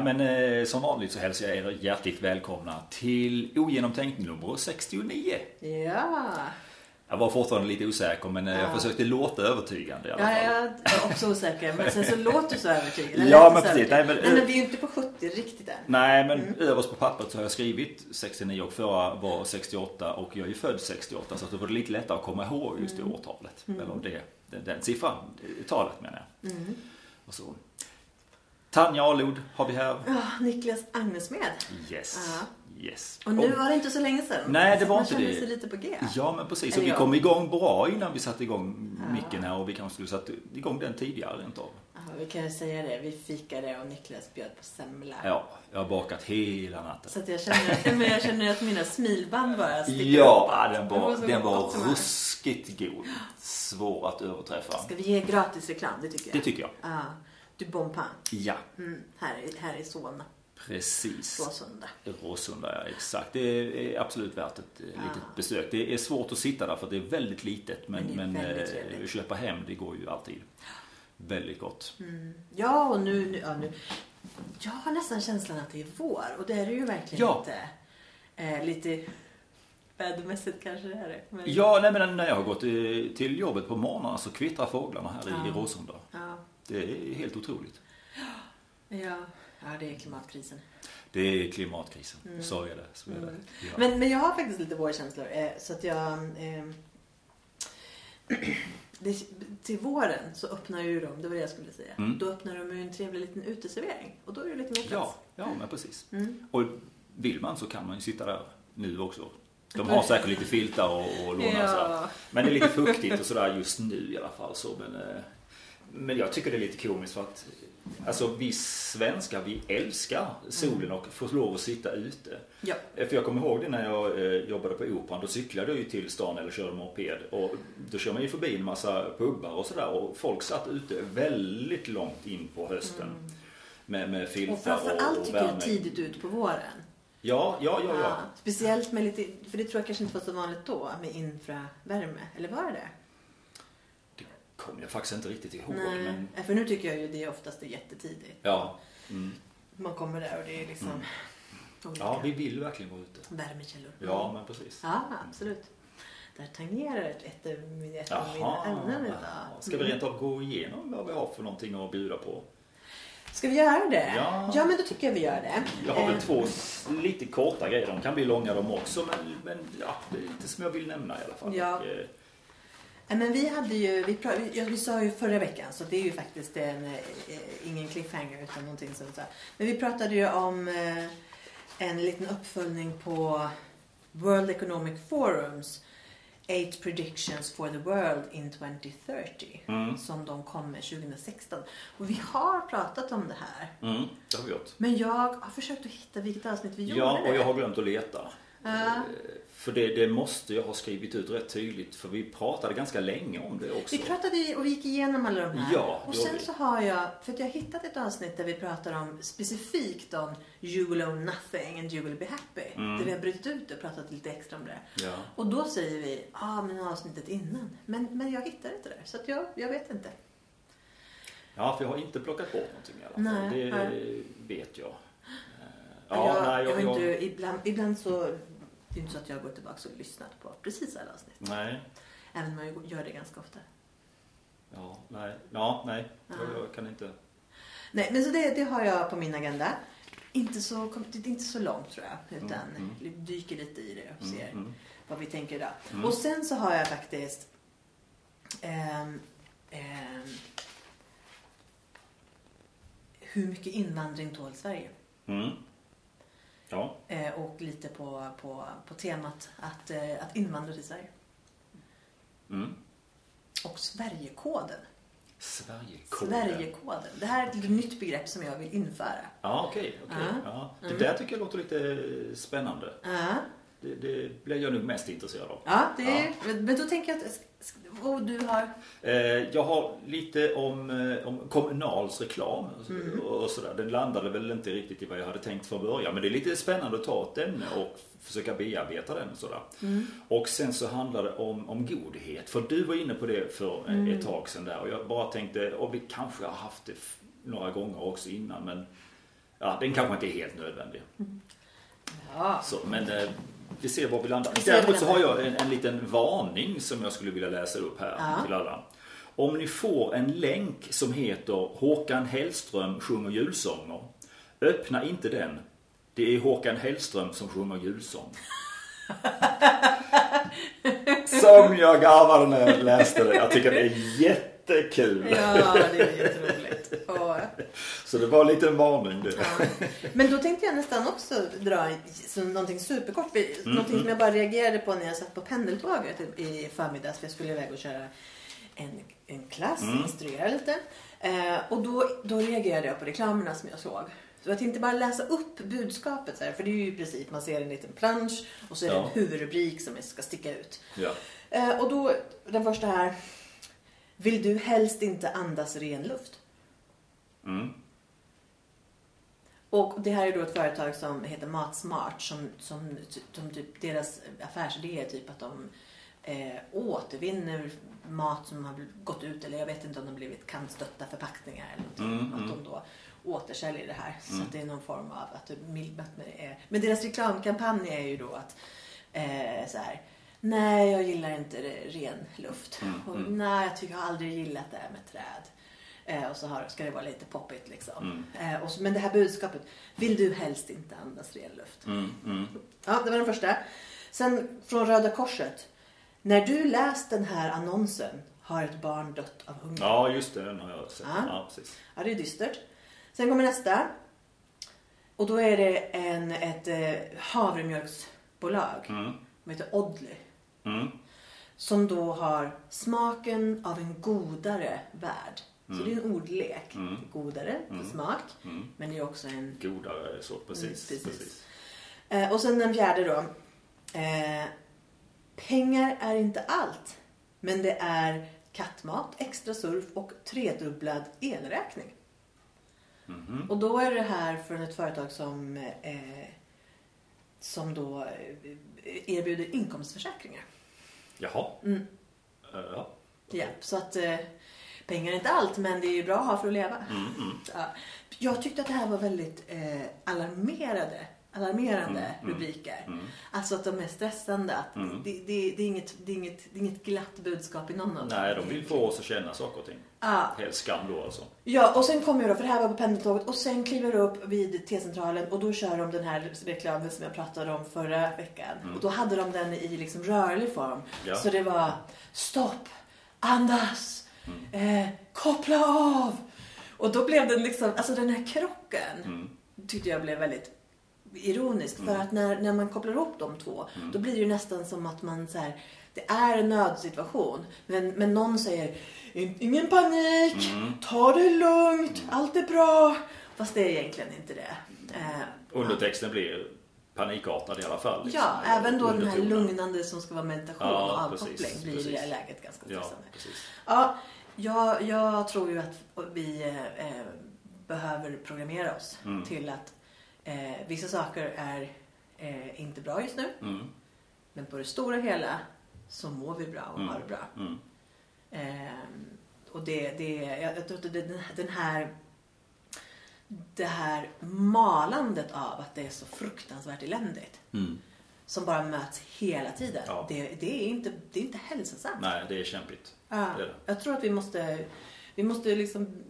Ja men eh, som vanligt så hälsar jag er hjärtligt välkomna till Ogenomtänkt nummer 69. Ja. Jag var fortfarande lite osäker men eh, jag Ja. försökte låta övertygande i alla Ja, fall. jag är också osäker. Men sen så låter du så övertygande. Eller Ja, lät men så precis. övertygande. Nej, men- Nej, men vi är ju inte på 70 riktigt än. Nej men Mm. överst på pappret så har jag skrivit 69 och förra var 68 och jag är ju född 68 så det var lite lättare att komma ihåg just det Mm. årtalet. Eller det, den, den siffran, det talet menar jag. Mm. Och så. Tanja Alod har vi här. Ja, Niklas Agnesmed. Yes. Ja. Yes. Och nu var det inte så länge sedan. Nej, det var man inte det. sig lite på G. Ja men precis. Och vi kom igång bra innan vi satte igång Ja. micken här och vi kanske skulle satt igång den tidigare rent av. Ja, vi kan ju säga det. Vi fikade och Niklas bjöd på semla. Ja, jag har bakat hela natten. Så att jag känner att, men jag känner att mina smilband bara sticker Ja, uppåt. den Det var, den var som helst. ruskigt god. Svår att överträffa. Ska vi ge gratis reklam? Det tycker jag. Det tycker jag. Ja. Du bon pain. Ja, Mm, här, i- här i Solna. precis. Råsunda. Råsunda, ja exakt. Det är absolut värt ett eh, litet besök. Det är svårt att sitta där för det är väldigt litet. Men, Men men, eh, köpa hem, det går ju alltid. Väldigt gott. Mm. Ja, och nu, nu, ja, nu. Jag har nästan känslan att det är vår. Och det är det ju verkligen Ja. inte. Eh, lite vädermässigt kanske det är det. Men, Ja, nej, men när jag har gått eh, till jobbet på morgnarna så kvittrar fåglarna här i, i Ja. Råsunda. Ja, Det är helt otroligt. ja, ja, det är klimatkrisen. Det är klimatkrisen. Så är det. Så är det. Mm. Ja. Men, men jag har faktiskt lite vårkänslor. Eh, så att jag... Eh, det, till våren så öppnar ju de, det var det jag skulle säga. Mm. Då öppnar de ju en trevlig liten uteservering. Och då är det lite mer plats. ja, ja, men precis. Mm. Och vill man så kan man ju sitta där nu också. De Mm. har säkert lite filtar och, och låna och sådär. Ja. Men det är lite fuktigt och sådär just nu i alla fall. Så, men, eh, men jag tycker det är lite komiskt för att alltså, vi svenskar vi älskar solen och får lov att sitta ute. Ja. Eh, För jag kommer ihåg det när jag eh, jobbade på Operan. Då cyklade jag ju till stan eller körde moped. Och då kör man ju förbi en massa pubbar och sådär. Och folk satt ute väldigt långt in på hösten. Med, med filtar Och och, framförallt tycker jag värme. tidigt ut på våren. Ja, ja, ja, ja. Speciellt med lite, för det tror jag kanske inte var så vanligt då med infravärme. Eller var det det? Kommer jag faktiskt inte riktigt ihåg. Nej, Men, Ja, för nu tycker jag ju det är oftast är jättetidigt. ja. Mm. Man kommer där och det är liksom Mm. olika ja, vi vill verkligen vara ute. värmekällor. Ja, men precis. Ja, absolut. Där tangerar ett, ett, ett av mina ämnen idag. Ska vi rent av gå igenom vad vi har för någonting att bjuda på? Ska vi göra det? Ja. ja men då tycker jag vi gör det. Jag har väl Eh, två lite korta grejer. De kan bli långa de också. Men, men ja, det är lite som jag vill nämna i alla fall. Ja. Och, eh, Men vi hade ju, vi, ja, vi sa ju förra veckan så det är ju faktiskt en, eh, ingen cliffhanger utan någonting som så. Men vi pratade ju om eh, en liten uppföljning på World Economic Forums Eight Predictions for the World in 2030 Mm. som de kom med 2016. Och vi har pratat om det här. Mm, det har vi gjort. Men jag har försökt att hitta vilket avsnitt vi gjorde Ja, och jag har glömt att leta. Ja. För det, det måste jag ha skrivit ut rätt tydligt. För vi pratade ganska länge om det också. Vi pratade och vi gick igenom alla de här. Ja, och sen vi. så har jag, för att jag har hittat ett avsnitt där vi pratar om specifikt om You will own nothing and you will be happy. Mm. Där vi har brutit ut och pratat lite extra om det. Ja. Och då säger vi, ja ah, men avsnittet innan. Men, men jag hittar inte det. Så att jag, jag vet inte. ja, för jag har inte plockat bort någonting i alla fall. Nej, det nej. vet jag. Eh, jag, Ja, nej, jag, jag, inte, jag, ibland, ibland så, det är inte så att jag går tillbaka och lyssnat på precis alla avsnitt. nej. Även om jag gör det ganska ofta. Ja, nej. Ja, nej. Ja. Jag, jag kan inte. Nej, men så det, det har jag på min agenda. Inte så, kom- det är inte så långt tror jag. Utan Mm, dyker lite i det och Mm, ser mm. vad vi tänker idag. Mm. Och sen så har jag faktiskt ehm, ehm, hur mycket invandring tål Sverige? Ja. Eh, och lite på, på, på temat att, eh, att invandra till Sverige. Mm. Och Sverigekoden. Sverigekoden. Sverigekoden. Det här är ett litet nytt begrepp som jag vill införa. Ja, okej. okej. Ja. Ja. Det Mm. där tycker jag låter lite spännande. Ja. Det, det blir jag nog mest intresserad av. Ja, det är, Men, men då tänker jag att... Och du har... Eh, jag har lite om, eh, om Kommunals reklam och- Mm. och sådär. Den landade väl inte riktigt i vad jag hade tänkt från början. Men det är lite spännande att ta ett ämne och försöka bearbeta den. och Sådär. Mm. Och sen så handlar det om, om godhet. För du var inne på det för eh, Mm. ett tag sedan där. Och jag bara tänkte, och vi kanske har haft det några gånger också innan. Men ja, den kanske inte är helt nödvändig. Ja. Så, men vi ser var vi landar. Vi Däremot så har jag en, en liten varning som jag skulle vilja läsa upp här Ja. till alla. Om ni får en länk som heter Håkan Hellström sjunger julsånger. Öppna inte den. Det är Håkan Hellström som sjunger julsång. som jag garvade när jag läste det. Jag tycker det är jättekul. Ja, det är jätteroligt. Och, Så det var en liten varning det. ja. Men då tänkte jag nästan också dra någonting superkort. För- Någonting som jag bara reagerade på när jag satt på pendeltåget i- förmiddags. För jag skulle iväg och köra en, en klass, instruera lite. Eh, och då, då reagerade jag på reklamerna som jag såg. Så jag tänkte bara läsa upp budskapet. Så här, för det är ju i princip, man ser en liten plansch och så är det Ja. en huvudrubrik som ska sticka ut. Ja. Eh, och då, den första här. Vill du helst inte andas ren luft? Mm. Och det här är då ett företag som heter Matsmart som, som, som typ, deras affärsidé är typ att de eh, återvinner mat som har gått ut eller jag vet inte om de blivit kantstötta förpackningar eller någonting. Mm, att de då återsäljer det här. Så att det är någon form av att det är. Men deras reklamkampanj är ju då att eh, så här. Nej, jag gillar inte ren luft. och, Nej, jag tycker jag har aldrig gillat det här med träd. Eh, och så har, ska det vara lite poppigt liksom. Eh, och så, men det här budskapet. Vill du helst inte andas ren luft? Mm, mm. Ja, det var den första. Sen från Röda Korset. När du läst den här annonsen har ett barn dött av hunger. Ja, just det. Den har jag sett. Ja. Ja, precis. Ja, det är dystert. Sen kommer nästa. Och då är det en, ett eh, havremjölksbolag. Mm. Som heter Oddly. Mm. Som då har smaken av en godare värld. Så Mm. det är en ordlek. Godare för smak. Mm. Men det är också en... Godare så, precis. Mm, precis. precis. Eh, och sen den fjärde då. Eh, pengar är inte allt. Men det är kattmat, extra surf och tredubblad elräkning. Mhm. Och då är det här från ett företag som, eh, som då eh, erbjuder inkomstförsäkringar. Jaha. Mm. Eh, Ja. Ja, så att eh, pengar är inte allt men det är ju bra att ha för att leva. Mm, mm. Ja. Jag tyckte att det här var väldigt eh, alarmerade, alarmerande Mm, mm, rubriker. mm. Alltså att de är stressande. Att Mm. det, det, det, är inget, det, är inget, det är inget glatt budskap i någon av dem. Nej, de vill få oss att känna saker och ting. Ja. Helt skam då alltså. Ja, och sen kommer jag då, för det här var på pendeltåget, och sen kliver jag upp vid T-centralen och då kör de den här reklamen som jag pratade om förra veckan. Och då hade de den i liksom rörlig form. Mm. Ja. Så det var stopp, andas, eh, koppla av. Och då blev den liksom, alltså den här krocken Mm. tyckte jag blev väldigt ironisk. För att när, när man kopplar ihop de två, då blir det ju nästan som att man så här, det är en nödsituation. Men, men någon säger, "In- ingen panik, ta det lugnt, allt är bra. Fast det är egentligen inte det. Eh, Undertexten blir panikartad i alla fall. liksom. ja, även då den här lugnande som ska vara meditation Ja, och avkoppling precis, blir i det precis. läget ganska Ja, stressande. precis. Ja, jag, jag tror ju att vi eh, eh, behöver programmera oss Mm. till att eh, vissa saker är eh, inte bra just nu. Mm. Men på det stora hela så mår vi bra och Mm. har det bra. Mm. Ehm, och det, det, jag, tror att det, den här det här malandet av att det är så fruktansvärt eländigt Mm. som bara möts hela tiden. Ja. Det, det, är inte, det är inte hälsosamt. Nej, det är kämpigt. Ja, Det är det. jag tror att vi måste, vi måste liksom,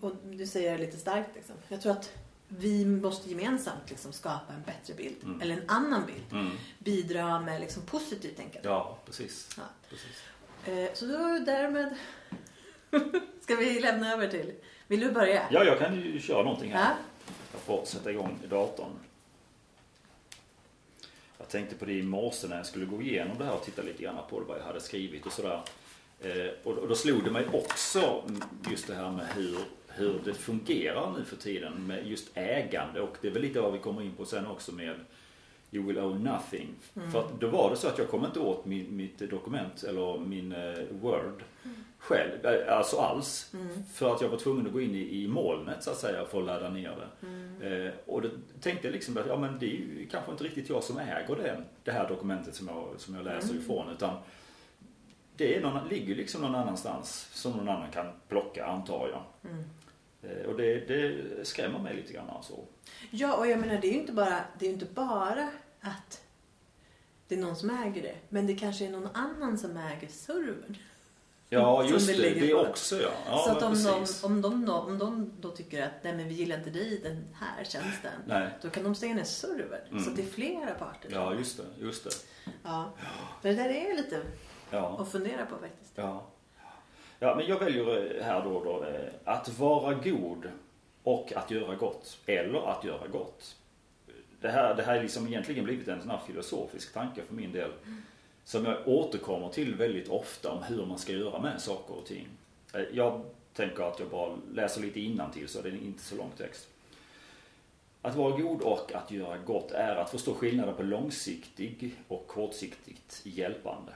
och du säger det lite starkt liksom. Jag tror att vi måste gemensamt liksom skapa en bättre bild. Mm. Eller en annan bild. Mm. Bidra med liksom positivt tänkande. Ja, precis. Ja. precis. Eh, så då därmed ska vi lämna över till, vill du börja? Ja, jag kan ju köra någonting här. Ja. Jag får sätta igång datorn. Jag tänkte på det i morse när jag skulle gå igenom det här och titta lite grann på vad jag hade skrivit och sådär. Eh, och då slog det mig också mm, just det här med hur, hur det fungerar nu för tiden med just ägande och det är väl lite vad vi kommer in på sen också med You will own nothing. För att då var det så att jag kom inte åt min, mitt dokument eller min eh, Word själv, eh, alltså alls. För att jag var tvungen att gå in i, i molnet så att säga för att ladda ner det. Eh, och då tänkte jag liksom att ja, men det är ju kanske inte riktigt jag som äger det, det här dokumentet som jag, som jag läser ifrån. Utan det är någon, ligger liksom någon annanstans som någon annan kan plocka antar jag. Eh, och det, det skrämmer mig lite grann alltså. Ja, och jag menar det är ju inte bara, det är inte bara att det är någon som äger det. Men det kanske är någon annan som äger servern. Ja, just det det. Det också ja. ja så att om de, om, de, då- om de då tycker att nej men vi gillar inte dig den här tjänsten. Nej. Då kan de stänga ner servern. Mm. Så att det är flera parter. Ja, just det. Just det. Ja. Men det där är lite Ja. att fundera på faktiskt. Ja ja, men jag väljer eh, här då, då eh, att vara god och att göra gott. Eller att göra gott. Det här, det här är liksom egentligen blivit en sån här filosofisk tanke för min del. Som jag återkommer till väldigt ofta om hur man ska göra med saker och ting. Eh, jag tänker att jag bara läser lite innantill så det är inte så lång text. Att vara god och att göra gott är att förstå skillnaden på långsiktig och kortsiktigt hjälpande.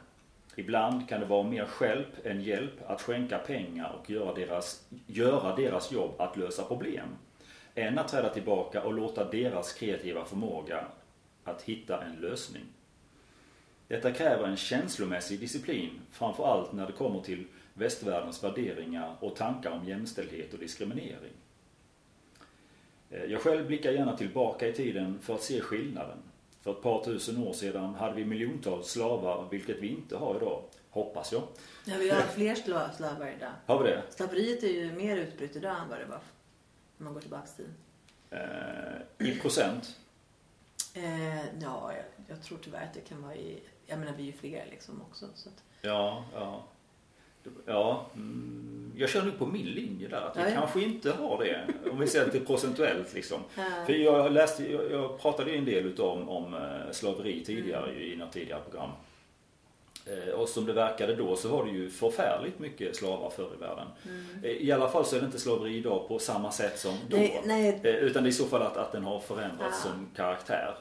Ibland kan det vara mer skälp än hjälp att skänka pengar och göra deras, göra deras jobb att lösa problem. Än att träda tillbaka och låta deras kreativa förmåga att hitta en lösning. Detta kräver en känslomässig disciplin, framförallt när det kommer till västvärldens värderingar och tankar om jämställdhet och diskriminering. Eh, jag själv blickar gärna tillbaka i tiden för att se skillnaden. För ett par tusen år sedan hade vi miljontals slavar, vilket vi inte har idag. Hoppas jag. Ja, vi har fler sla- slavar idag. Har vi det? Slaveriet är ju mer utbrett idag än vad det var om man går tillbaka till Eh, I procent? eh, Ja, jag, jag tror tyvärr att det kan vara i... Jag menar, vi är ju fler liksom också. Så att, Ja, ja. Ja, mm, jag kör nu på min linje där. Att vi Ja, ja. kanske inte har det. Om vi ser det procentuellt liksom. Ja. För jag, läste, jag, jag pratade en del utav om, eh, slaveri tidigare Mm. i något tidigare program. Eh, Och som det verkade då så var det ju förfärligt mycket slavar förr i världen. Eh, I alla fall så är det inte slaveri idag på samma sätt som då. Nej, nej. Utan det är i så fall att, att den har förändrats Ja. som karaktär.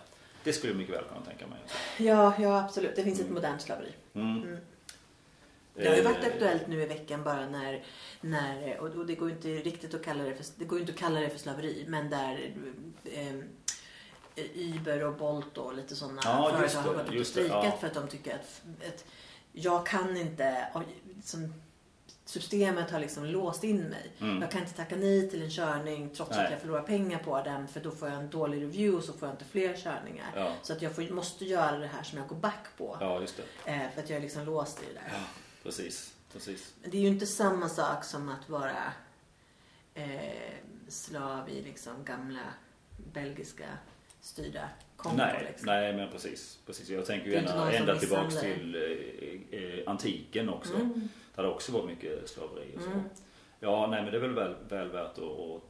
Det skulle jag mycket väl kunna tänka mig. Ja, ja, absolut. Det finns ett modernt slaveri. Mm. Det har ju varit Eh, aktuellt nu i veckan bara när, när och det går ju inte riktigt att kalla det för, det går inte att kalla det för slaveri, men där eh, Uber och Bolt och lite sådana Ja, företag har varit ute och strejkat ja. för att de tycker att, att jag kan inte, som, systemet har liksom låst in mig. Mm. Jag kan inte tacka nej till en körning trots Nej. att jag förlorar pengar på den för då får jag en dålig review och så får jag inte fler körningar. Ja. Så att jag får, måste göra det här som jag går back på. Ja. Eh, för att jag är liksom låst i det där. Precis. Precis. Men det är ju inte samma sak som att vara eh, slav i liksom gamla belgiska styrda Kongo. Nej, liksom. nej men precis. precis. Jag tänker ju ända, ända tillbaks till eh, eh, antiken också. Mm. Där det också var mycket slaveri och så. Mm. Ja, nej men det är väl väl, väl värt att, att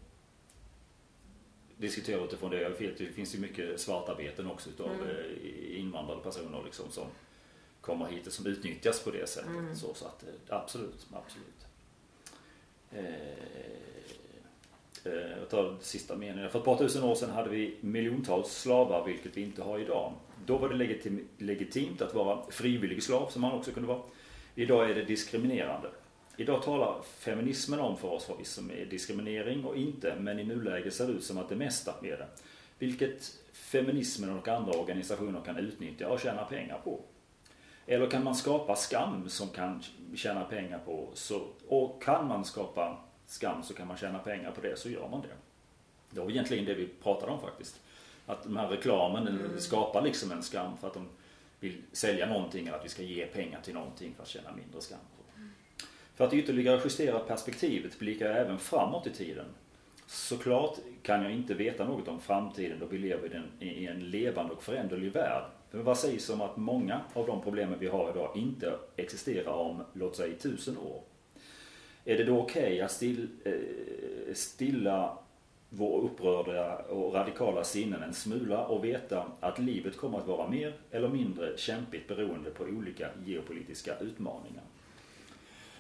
diskutera utifrån det. Jag vet, det finns ju mycket svartarbeten också utav Mm. eh, invandrade personer liksom som kommer hit och som utnyttjas på det sättet. Mm. Så, så att eh, absolut, absolut. Eh, eh, jag tar den sista meningen. För ett par tusen år sedan hade vi miljontals slavar, vilket vi inte har idag. Då var det legitim, legitimt att vara frivillig slav, som man också kunde vara. Idag är det diskriminerande. Idag talar feminismen om för oss vad som är diskriminering och inte, men i nuläget ser det ut som att det mesta är det. Vilket feminismen och andra organisationer kan utnyttja och tjäna pengar på. Eller kan man skapa skam som kan tjäna pengar på, så, och kan man skapa skam så kan man tjäna pengar på det, så gör man det. Det var egentligen det vi pratade om faktiskt. Att den här reklamen den skapar liksom en skam för att de vill sälja någonting eller att vi ska ge pengar till någonting för att tjäna mindre skam. För att ytterligare justera perspektivet blickar jag även framåt i tiden. Såklart kan jag inte veta något om framtiden då vi lever i en levande och föränderlig värld. Men vad sägs om att många av de problemen vi har idag inte existerar om, låt säga, tusen år? Är det då okej att still, eh, stilla vår upprörda och radikala sinnen en smula och veta att livet kommer att vara mer eller mindre kämpigt beroende på olika geopolitiska utmaningar?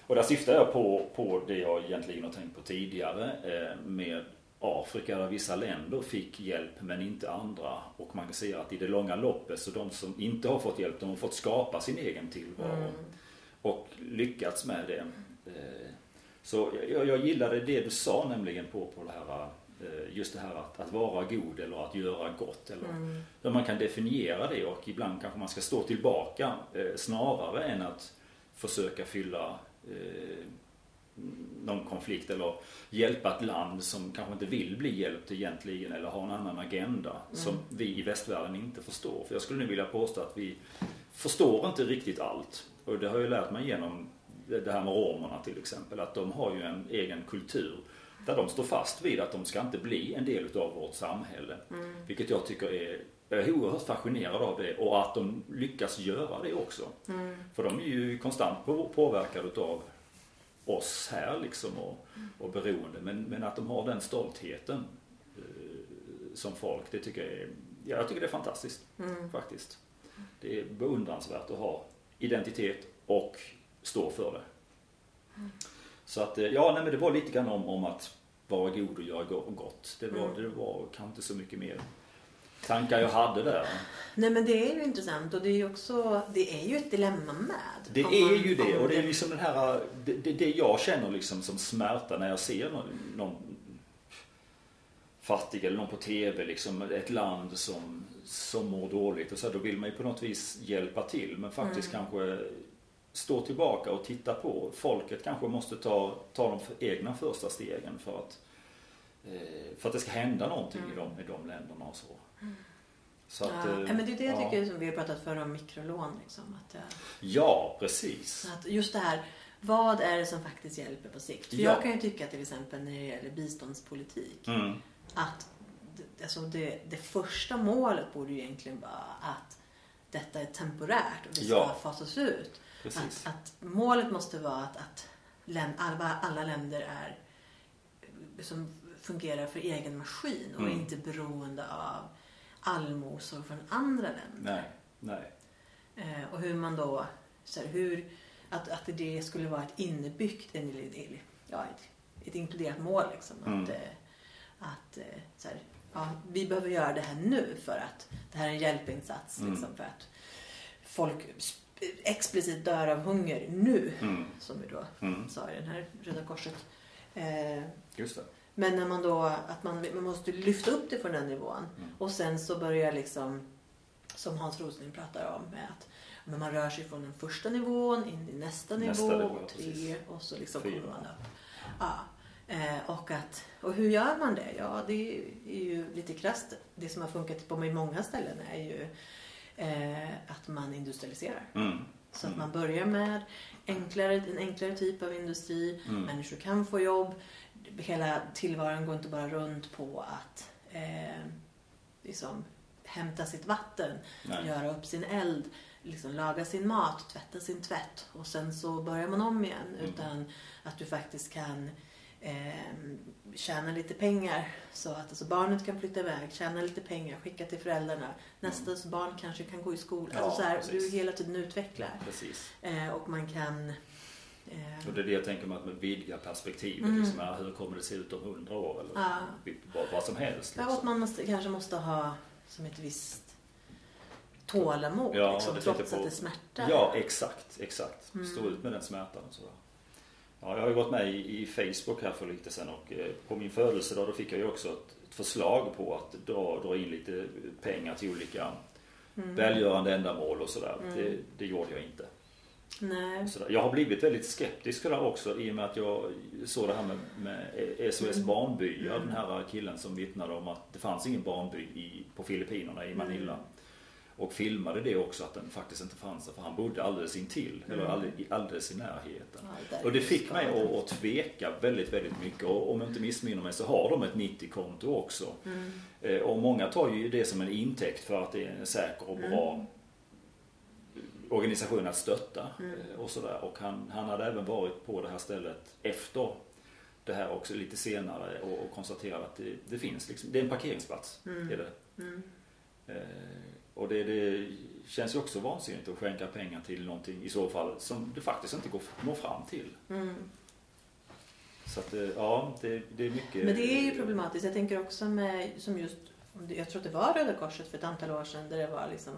Och där syftar jag på, på det jag egentligen har tänkt på tidigare eh, med Afrika där vissa länder fick hjälp men inte andra. Och man kan se att i det långa loppet så de som inte har fått hjälp de har fått skapa sin egen tillvaro. Mm. Och lyckats med det. Eh, Så jag, jag gillade det du sa nämligen på, på det här eh, just det här att, att vara god eller att göra gott. Eller, Mm. Där man kan definiera det och ibland kanske man ska stå tillbaka eh, snarare än att försöka fylla någon konflikt eller hjälpa ett land som kanske inte vill bli hjälpt egentligen eller har en annan agenda mm. som vi i västvärlden inte förstår. För jag skulle nu vilja påstå att vi förstår inte riktigt allt. Och det har jag lärt mig genom det här med romerna till exempel, att de har ju en egen kultur där de står fast vid att de ska inte bli en del utav vårt samhälle. Mm. Vilket jag tycker är jag är oerhört fascinerad av det och att de lyckas göra det också. Mm. För de är ju konstant påverkade utav oss här liksom och, och beroende. Men, men att de har den stoltheten eh, som folk, det tycker jag är, ja, jag tycker det är fantastiskt mm. faktiskt. Det är beundransvärt att ha identitet och stå för det. Mm. Så att, eh, ja, nej, men det var lite grann om, om att vara god och göra gott. Det var, mm. det var kanske inte så mycket mer tankar jag hade där. Nej men det är ju intressant och det är ju också, det är ju ett dilemma med. Det är ju det och det är liksom den här, det, det, det jag känner liksom som smärta när jag ser någon, någon fattig eller någon på TV liksom, ett land som, som mår dåligt och så då vill man ju på något vis hjälpa till men faktiskt mm. kanske stå tillbaka och titta på. Folket kanske måste ta, ta de egna första stegen för att, för att det ska hända någonting mm. i, de, i de länderna och så. Så att, ja. Eh, men det är det jag tycker som vi har pratat för om mikrolån. Liksom, att, ja, precis. Att just det här, vad är det som faktiskt hjälper på sikt? För ja. jag kan ju tycka till exempel när det gäller biståndspolitik mm. att alltså det, det första målet borde ju egentligen vara att detta är temporärt och det ska ja. fasas ut. Att, att, målet måste vara att, att alla, alla länder är som fungerar för egen maskin och mm. inte beroende av allmosor från andra länder. Nej, nej. Eh, och hur man då, så här, hur, att, att det skulle vara ett innebyggt, en, ja, ett, ett inkluderat mål liksom. Mm. Att, eh, att eh, så här, ja, vi behöver göra det här nu för att det här är en hjälpinsats mm. liksom, för att folk explicit dör av hunger nu. Mm. Som vi då mm. sa i den här Röda Korset. Eh, Just det. Men när man då, att man, man måste lyfta upp det från den nivån. Mm. Och sen så börjar liksom, som Hans Rosling pratar om, med att men man rör sig från den första nivån in i nästa, nästa nivå, nivå och tre precis. och så liksom kommer man upp. Ja. Eh, och, att, och hur gör man det? Ja, det är ju lite krasst. Det som har funkat på mig många ställen är ju eh, att man industrialiserar. Mm. Så att mm. man börjar med enklare, en enklare typ av industri. Mm. Människor kan få jobb hela tillvaron går inte bara runt på att eh, liksom, hämta sitt vatten, Nej. göra upp sin eld, liksom, laga sin mat, tvätta sin tvätt och sen så börjar man om igen. Mm. Utan att du faktiskt kan eh, tjäna lite pengar så att alltså, barnet kan flytta iväg, tjäna lite pengar, skicka till föräldrarna. Nästas mm. barn kanske kan gå i skolan. Ja, alltså, så här, du hela tiden utvecklar. Eh, och man kan och det är det jag tänker mig att man vidgar perspektivet. Mm. Liksom, hur kommer det se ut om hundra år? Eller ja. vad, vad som helst. Liksom. Ja, att man måste, kanske måste ha som ett visst tålamod. Ja, liksom, trots på, att det smärtar. Ja, exakt. exakt. Mm. Stå ut med den smärtan. Och sådär. Ja, jag har ju varit med i, i Facebook här för lite sen och eh, på min födelsedag då fick jag ju också ett, ett förslag på att dra, dra in lite pengar till olika mm. välgörande ändamål och sådär. Mm. Det, det gjorde jag inte. Nej. Jag har blivit väldigt skeptisk det också i och med att jag såg det här med, med SOS mm. Barnbyar. Mm. Den här killen som vittnade om att det fanns ingen barnby i, på Filippinerna i Manila. Mm. Och filmade det också att den faktiskt inte fanns där för han bodde alldeles intill. Mm. Eller alldeles, alldeles i närheten. Ja, och det fick mig att, att tveka väldigt, väldigt mycket. Och om jag inte missminner mig så har de ett 90-konto också. Mm. Eh, och många tar ju det som en intäkt för att det är en säker och bra mm organisation att stötta mm. Eh, och sådär. Och han, han hade även varit på det här stället efter det här också lite senare och, och konstaterat att det, det, finns liksom, det är en parkeringsplats. Mm. Är det. Mm. Eh, och det, det, känns ju också vansinnigt att skänka pengar till någonting i så fall som det faktiskt inte går når fram till. Mm. Så att eh, ja, det, det, är mycket. Men det är ju problematiskt. Jag tänker också med, som just, jag tror att det var Röda Korset för ett antal år sedan där det var liksom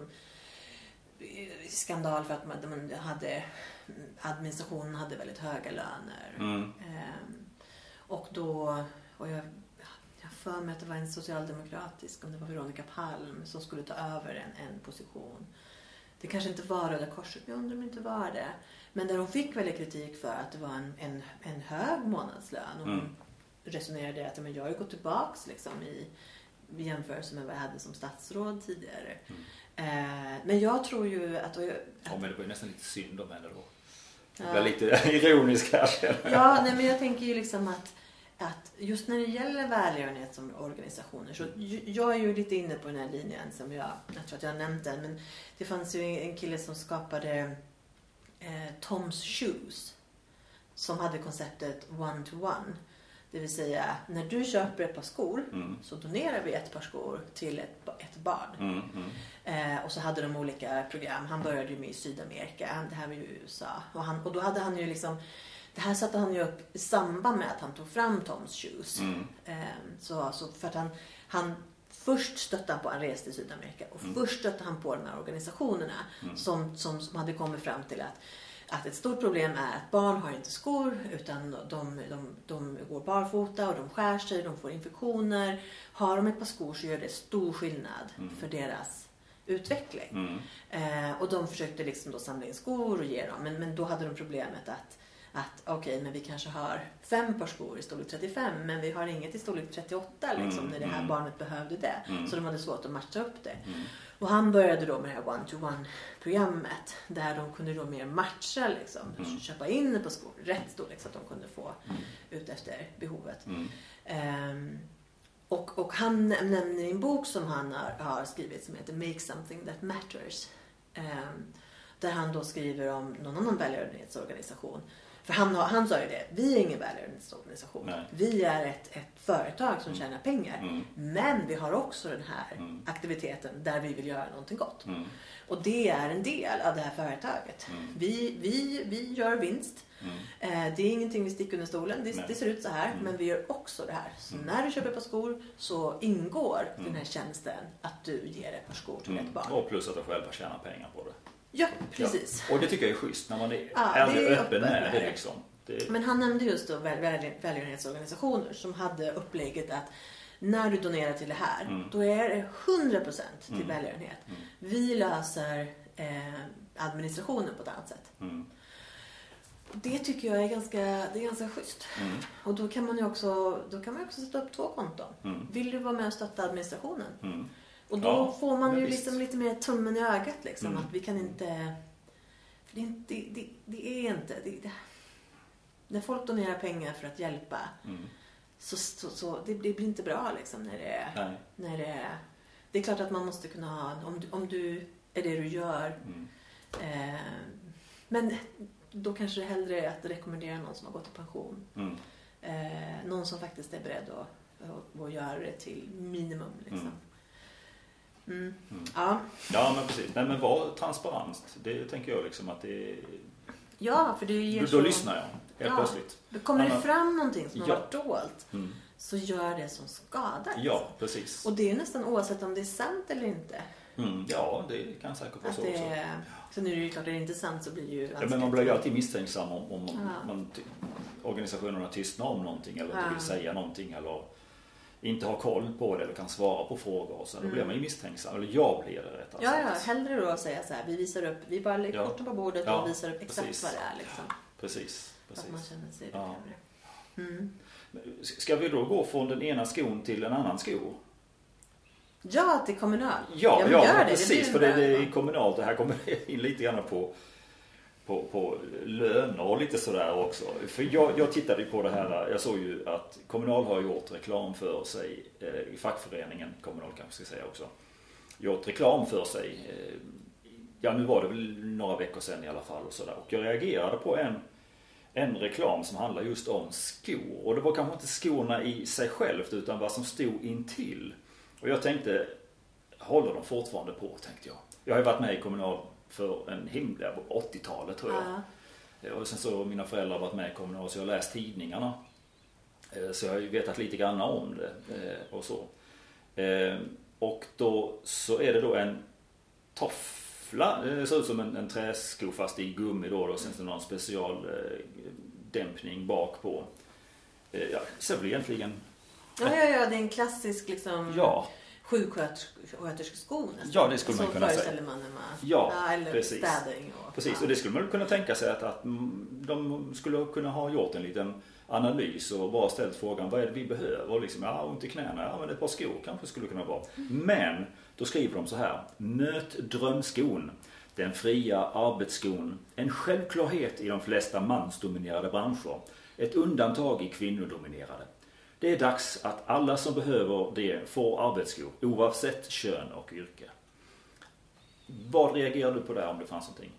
skandal för att man, hade, administrationen hade väldigt höga löner. Mm. Ehm, och då, och jag, jag för mig att det var en socialdemokratisk, om det var Veronica Palm, som skulle ta över en, en position. det kanske inte var Röda Korset, men jag undrar om det inte var det. Men där hon fick väldigt kritik för att det var en, en, en hög månadslön. Och hon Mm. resonerade att men jag har ju gått tillbaks liksom i, i jämförelse med vad jag hade som statsråd tidigare. Mm. Eh, men jag tror ju att... Jag, Ja, men det var ju nästan lite synd om henne då. Ja. Jag blir lite ironisk här. Ja, nej, men jag tänker ju liksom att, att just när det gäller välgörenhetsorganisationer så jag är ju lite inne på den här linjen som jag, jag tror att jag har nämnt den, men det fanns ju en kille som skapade eh, Tom's Shoes som hade konceptet one to one. Det vill säga när du köper ett par skor Mm. så donerar vi ett par skor till ett, ett barn. Mm, mm. Eh, och så hade de olika program. Han började ju med i Sydamerika. Det här var ju USA. Och, han, och då hade han ju liksom det här satte han ju upp i samband med att han tog fram Tom's Shoes. Mm. Eh, så, så för att han, han Först stötte han på, han reste i Sydamerika och Mm. först stötte han på de här organisationerna som, som, som hade kommit fram till att, att ett stort problem är att barn har inte skor utan de, de, de går barfota och de skär sig, de får infektioner. Har de ett par skor så gör det stor skillnad för deras utveckling. Mm. Eh, och de försökte liksom då samla in skor och ge dem. Men, men då hade de problemet att, att okej, men vi kanske har fem par skor i storlek 35 men vi har inget i storlek 38 liksom, Mm, när det här mm. barnet behövde det. Mm. Så de hade svårt att matcha upp det. Mm. Och han började då med det här one-to-one programmet där de kunde då mer matcha liksom. Mm. Köpa in par skor rätt storlek så att de kunde få ut efter behovet. Mm. Ehm, och, och han näm- nämner i en bok som han har, har skrivit som heter Make something that matters. Ehm, där han då skriver om någon annan välgörenhetsorganisation. För han, har, han sa ju det, vi är ingen välgörenhetsorganisation. Nej. Vi är ett, ett företag som tjänar pengar. Mm. Men vi har också den här Mm. aktiviteten där vi vill göra någonting gott. Mm. Och det är en del av det här företaget. Mm. Vi, vi, vi gör vinst. Mm. Eh, det är ingenting vi sticker under stolen. Det, det ser ut så här. Mm. Men vi gör också det här. Så Mm. när du köper ett par skor så ingår Mm. den här tjänsten att du ger ett par skor till Mm. ett barn. Och plus att de själva tjänar pengar på det. Ja, precis. Ja. Och det tycker jag är schysst när man är Ja, ärlig det och är öppen med det liksom. Det, Men han nämnde just då väl, väl, välgörenhetsorganisationer som hade upplägget att när du donerar till det här, Mm. då är det 100% till Mm. välgörenhet. Mm. Vi löser eh, administrationen på ett annat sätt. mm. Det tycker jag är ganska, det är ganska schysst. Mm. Och då kan man ju också, då kan man också sätta upp två konton. Mm. Vill du vara med och stötta administrationen? Mm. Och då Ja, får man ju visst. liksom lite mer tummen i ögat liksom. Mm. Att vi kan inte... Det, är inte det, det, det är inte... Det, när folk donerar pengar för att hjälpa Mm. så, så, så det, blir inte bra liksom när det är... När det, är det är klart att man måste kunna ha... Om, du- om du är det du gör. Mm. Eh, men då kanske det hellre är att rekommendera någon som har gått i pension. Mm. Eh, någon som faktiskt är beredd att, att, att göra det till minimum. Liksom. Mm. Ja. Ja men precis. Nej men var transparent. Det tänker jag liksom att det ja, för det ger Då, då lyssnar jag helt Ja. plötsligt. Kommer det fram någonting som har Ja. varit dolt Mm. så gör det som skadar. Ja, precis. Och det är nästan oavsett om det är sant eller inte. Mm. Ja, det kan säkert vara Att så det också. Sen är det ju klart, är det inte sant så blir det ju Ja, men man blir ju alltid misstänksam om, om Ja. man, organisationerna tystnar om någonting eller inte vill säga någonting eller inte har koll på det eller kan svara på frågor. Så då Mm. blir man ju misstänksam. Eller jag blir det rättare Ja, ja, sagt. hellre då att säga så här, vi visar upp, vi bara lägger Ja. korten på bordet Ja, och visar upp exakt precis. vad det är liksom. Precis. Så att man precis. känner sig Ja. Mm. Ska vi då gå från den ena skon till en annan sko? Ja, till kommunal. Ja, men ja, gör det. precis. för det, bra. det är kommunalt. Det här kommer in lite grann på, på, på löner och lite sådär också. För jag, jag tittade ju på det här. Jag såg ju att Kommunal har gjort reklam för sig eh, i fackföreningen. Kommunal kanske ska säga också. Gjort reklam för sig. Eh, ja, nu var det väl några veckor sedan i alla fall och sådär. Och jag reagerade på en en reklam som handlar just om skor. Och det var kanske inte skorna i sig självt utan vad som stod intill. Och jag tänkte, håller de fortfarande på tänkte jag. Jag har ju varit med i Kommunal för en himla, på 80-talet tror jag. Ja. Och sen så har mina föräldrar varit med i Kommunal så jag har läst tidningarna. Eh, Så jag har ju vetat lite grann om det eh, och så. Eh, Och då så är det då en toffla. Det ser ut som en, en träsko fast i gummi då. Och sen så någon specialdämpning bak på. Ja, ser väl egentligen Ja, ja, ja, det är en klassisk liksom Ja, sjuksköterskeskon. Ja, det skulle man så kunna säga. föreställer man när man... Ja, eller precis. städning och... Precis, ja. och det skulle man kunna tänka sig att, att mm, de skulle kunna ha gjort en liten analys och bara ställt frågan vad är det vi behöver? Och liksom, ja, ont i knäna, ja men ett par skor kanske skulle kunna vara. Men då skriver de så här. Möt drömskon. Den fria arbetsskon. En självklarhet i de flesta mansdominerade branscher. Ett undantag i kvinnodominerade. Det är dags att alla som behöver det får arbetsskor oavsett kön och yrke. Vad reagerar du på där om det fanns någonting?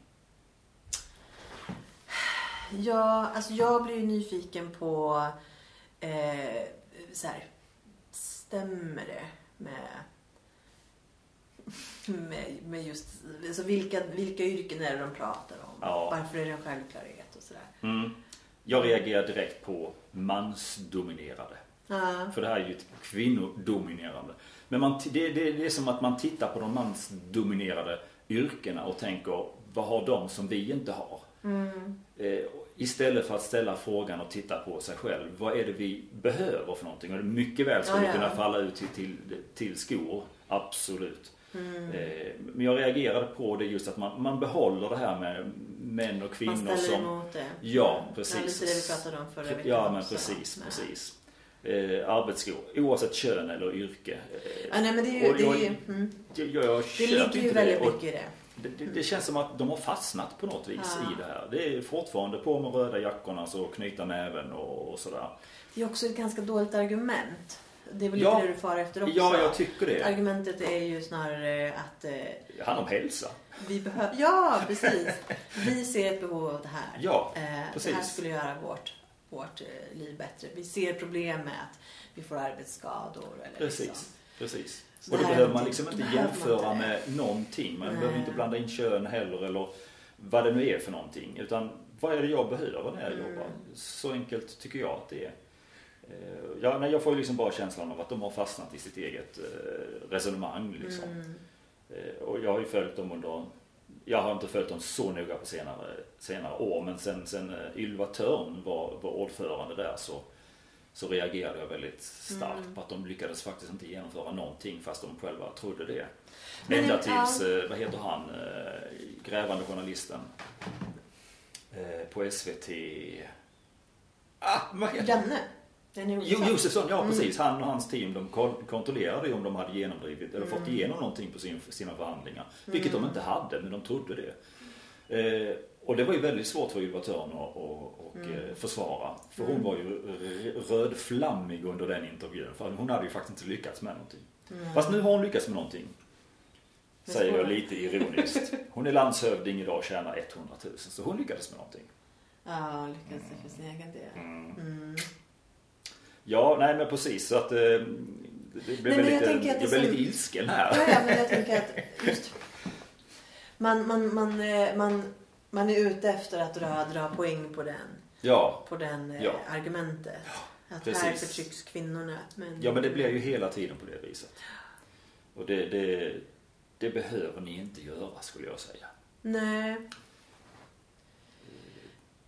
Ja, alltså jag blir ju nyfiken på eh, så här, stämmer det med, med, med just, alltså vilka, vilka yrken är det de pratar om? Ja. Varför är det en självklarhet och sådär? Mm. Jag reagerar direkt på mansdominerade. Ja. För det här är ju ett kvinnodominerande. Men man, det, det, det är som att man tittar på de mansdominerade yrkena och tänker vad har de som vi inte har? Mm. Eh, istället för att ställa frågan och titta på sig själv. Vad är det vi behöver för någonting? Och det mycket väl skulle Ja, ja. kunna falla ut till, till, till skor. Absolut. Mm. Eh, men jag reagerade på det just att man, man behåller det här med män och kvinnor Man som... emot det. Ja, Ja, precis. lite det vi pratade om förra veckan Ja, men också, precis, precis. Eh, arbetsskor, oavsett kön eller yrke. Eh, nej, men det är ju, det, är jag- ju, mm. jag, jag det köper ligger ju väldigt det. Mycket i det. det, det. Det känns som att de har fastnat på något vis Ja. i det här. Det är fortfarande på med röda jackorna så knyta näven och, och sådär. Det är också ett ganska dåligt argument. Det är väl Ja. lite det du far efter också. Ja, jag tycker det. Argumentet är ju snarare att eh, Det handlar om hälsa. vi behöver... Ja, precis. Vi ser ett behov av det här. Ja, Eh, det här precis. skulle göra vårt, vårt eh, liv bättre. Vi ser problem med att vi får arbetsskador. Eller Precis. Liksom. Precis. Så Och det då är behöver man inte- liksom inte man jämföra inte med någonting. Man Nej. behöver inte blanda in kön heller eller vad det nu är för någonting. Utan vad är det jag behöver när jag Mm. jobbar? Så enkelt tycker jag att det är. Eh, Ja, nej, jag får ju liksom bara känslan av att de har fastnat i sitt eget eh, resonemang. Liksom. Mm. Och jag har ju följt dem under, jag har inte följt dem så noga på senare, senare år, men sen, sen eh, Ylva Törn var, var ordförande där så, så reagerade jag väldigt starkt Mm. på att de lyckades faktiskt inte genomföra någonting fast de själva trodde det. Men, Ända tills, eh, vad heter han, eh, grävande journalisten på SVT. Ah, vad Jo, Josefsson. Ja Mm. precis. Han och hans team de kon- kontrollerade ju om de hade genomdrivit eller fått Mm. igenom någonting på sin, sina förhandlingar. Vilket Mm. de inte hade, men de trodde det. Eh, och det var ju väldigt svårt för Ylva Törn att och, och, Mm. eh, försvara. För hon Mm. var ju rödflammig under den intervjun. För hon hade ju faktiskt inte lyckats med någonting. Mm. Fast nu har hon lyckats med någonting. Säger jag lite ironiskt. Hon är landshövding idag och tjänar 100 000. Så hon lyckades med någonting. Ja, lyckas för sin egen del. Mm. Ja, nej men precis. Så att, eh, det blev jag lite, tänker att det jag blev lite ilsken här. Ja, ja, men jag tänker att just, man, man, man, eh, man, man är ute efter att dra, dra poäng på den, Ja, på den eh, Ja. argumentet. Att precis. här förtrycks kvinnorna. Men, ja men det blir ju hela tiden på det viset. Och det, det, det behöver ni inte göra skulle jag säga. Nej,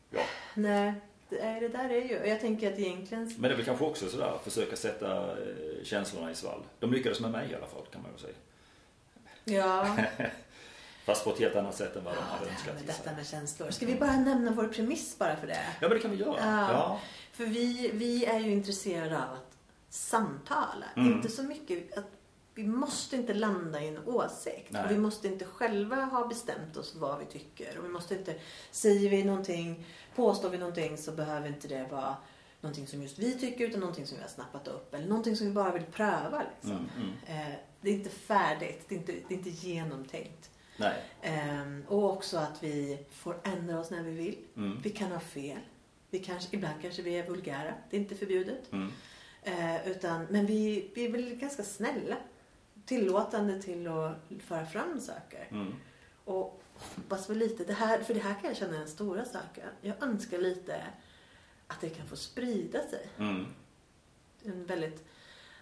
Ja. nej. Det, är, det där är ju, jag tänker att egentligen, Men det är väl kanske också sådär, försöka sätta eh, känslorna i svall. De lyckades med mig i alla fall kan man ju säga. ja. Fast på ett helt annat sätt än vad de ja hade det önskat. med detta med känslor. Ska vi bara nämna vår premiss bara för det? Ja men det kan vi göra. Ja. Ja. För vi, vi är ju intresserade av att samtala. Mm. Inte så mycket att vi måste inte landa i en åsikt. Nej. Och vi måste inte själva ha bestämt oss vad vi tycker. Och vi måste inte, säger vi någonting, påstår vi någonting så behöver inte det vara någonting som just vi tycker utan någonting som vi har snappat upp. Eller någonting som vi bara vill pröva. Liksom. Mm, mm. Eh, det är inte färdigt, det är inte, det är inte genomtänkt. Nej. Ehm, och också att vi får ändra oss när vi vill. Mm. Vi kan ha fel. Vi kanske, ibland kanske vi är vulgära. Det är inte förbjudet. Mm. Eh, utan, men vi, vi är väl ganska snälla. Tillåtande till att föra fram saker. Mm. Och hoppas väl lite, det här, för det här kan jag känna är den stora saken. Jag önskar lite att det kan få sprida sig. Mm. En väldigt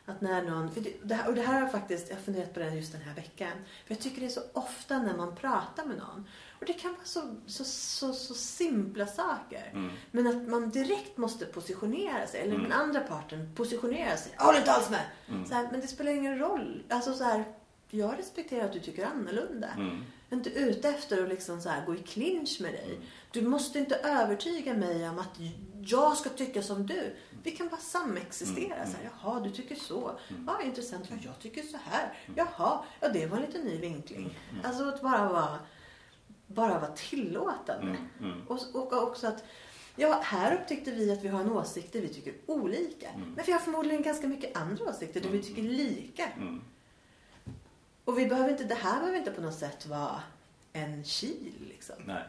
Att när någon, det, här, och det här har jag faktiskt, jag har funderat på det just den här veckan. För jag tycker det är så ofta när man pratar med någon. Och det kan vara så, så, så, så simpla saker. Mm. Men att man direkt måste positionera sig. Eller Mm. den andra parten positionerar sig. Jag håller inte alls med. Mm. Så här, men det spelar ingen roll. Alltså så här, jag respekterar att du tycker annorlunda. Mm. Jag är inte ute efter att liksom så här gå i clinch med dig. Mm. Du måste inte övertyga mig om att jag ska tycka som du. Vi kan bara samexistera. Mm. Så här, Jaha, du tycker så. Mm. Ja, intressant. Ja, jag tycker så här. Jaha, ja det var en lite ny vinkling. Mm. Alltså att bara vara, bara vara tillåtande. Mm. Mm. Och, och också att Ja, här upptäckte vi att vi har en åsikt där vi tycker olika. Mm. Men vi har förmodligen ganska mycket andra åsikter där vi tycker lika. Mm. Och vi behöver inte, det här behöver inte på något sätt vara en kil. Liksom. Nej.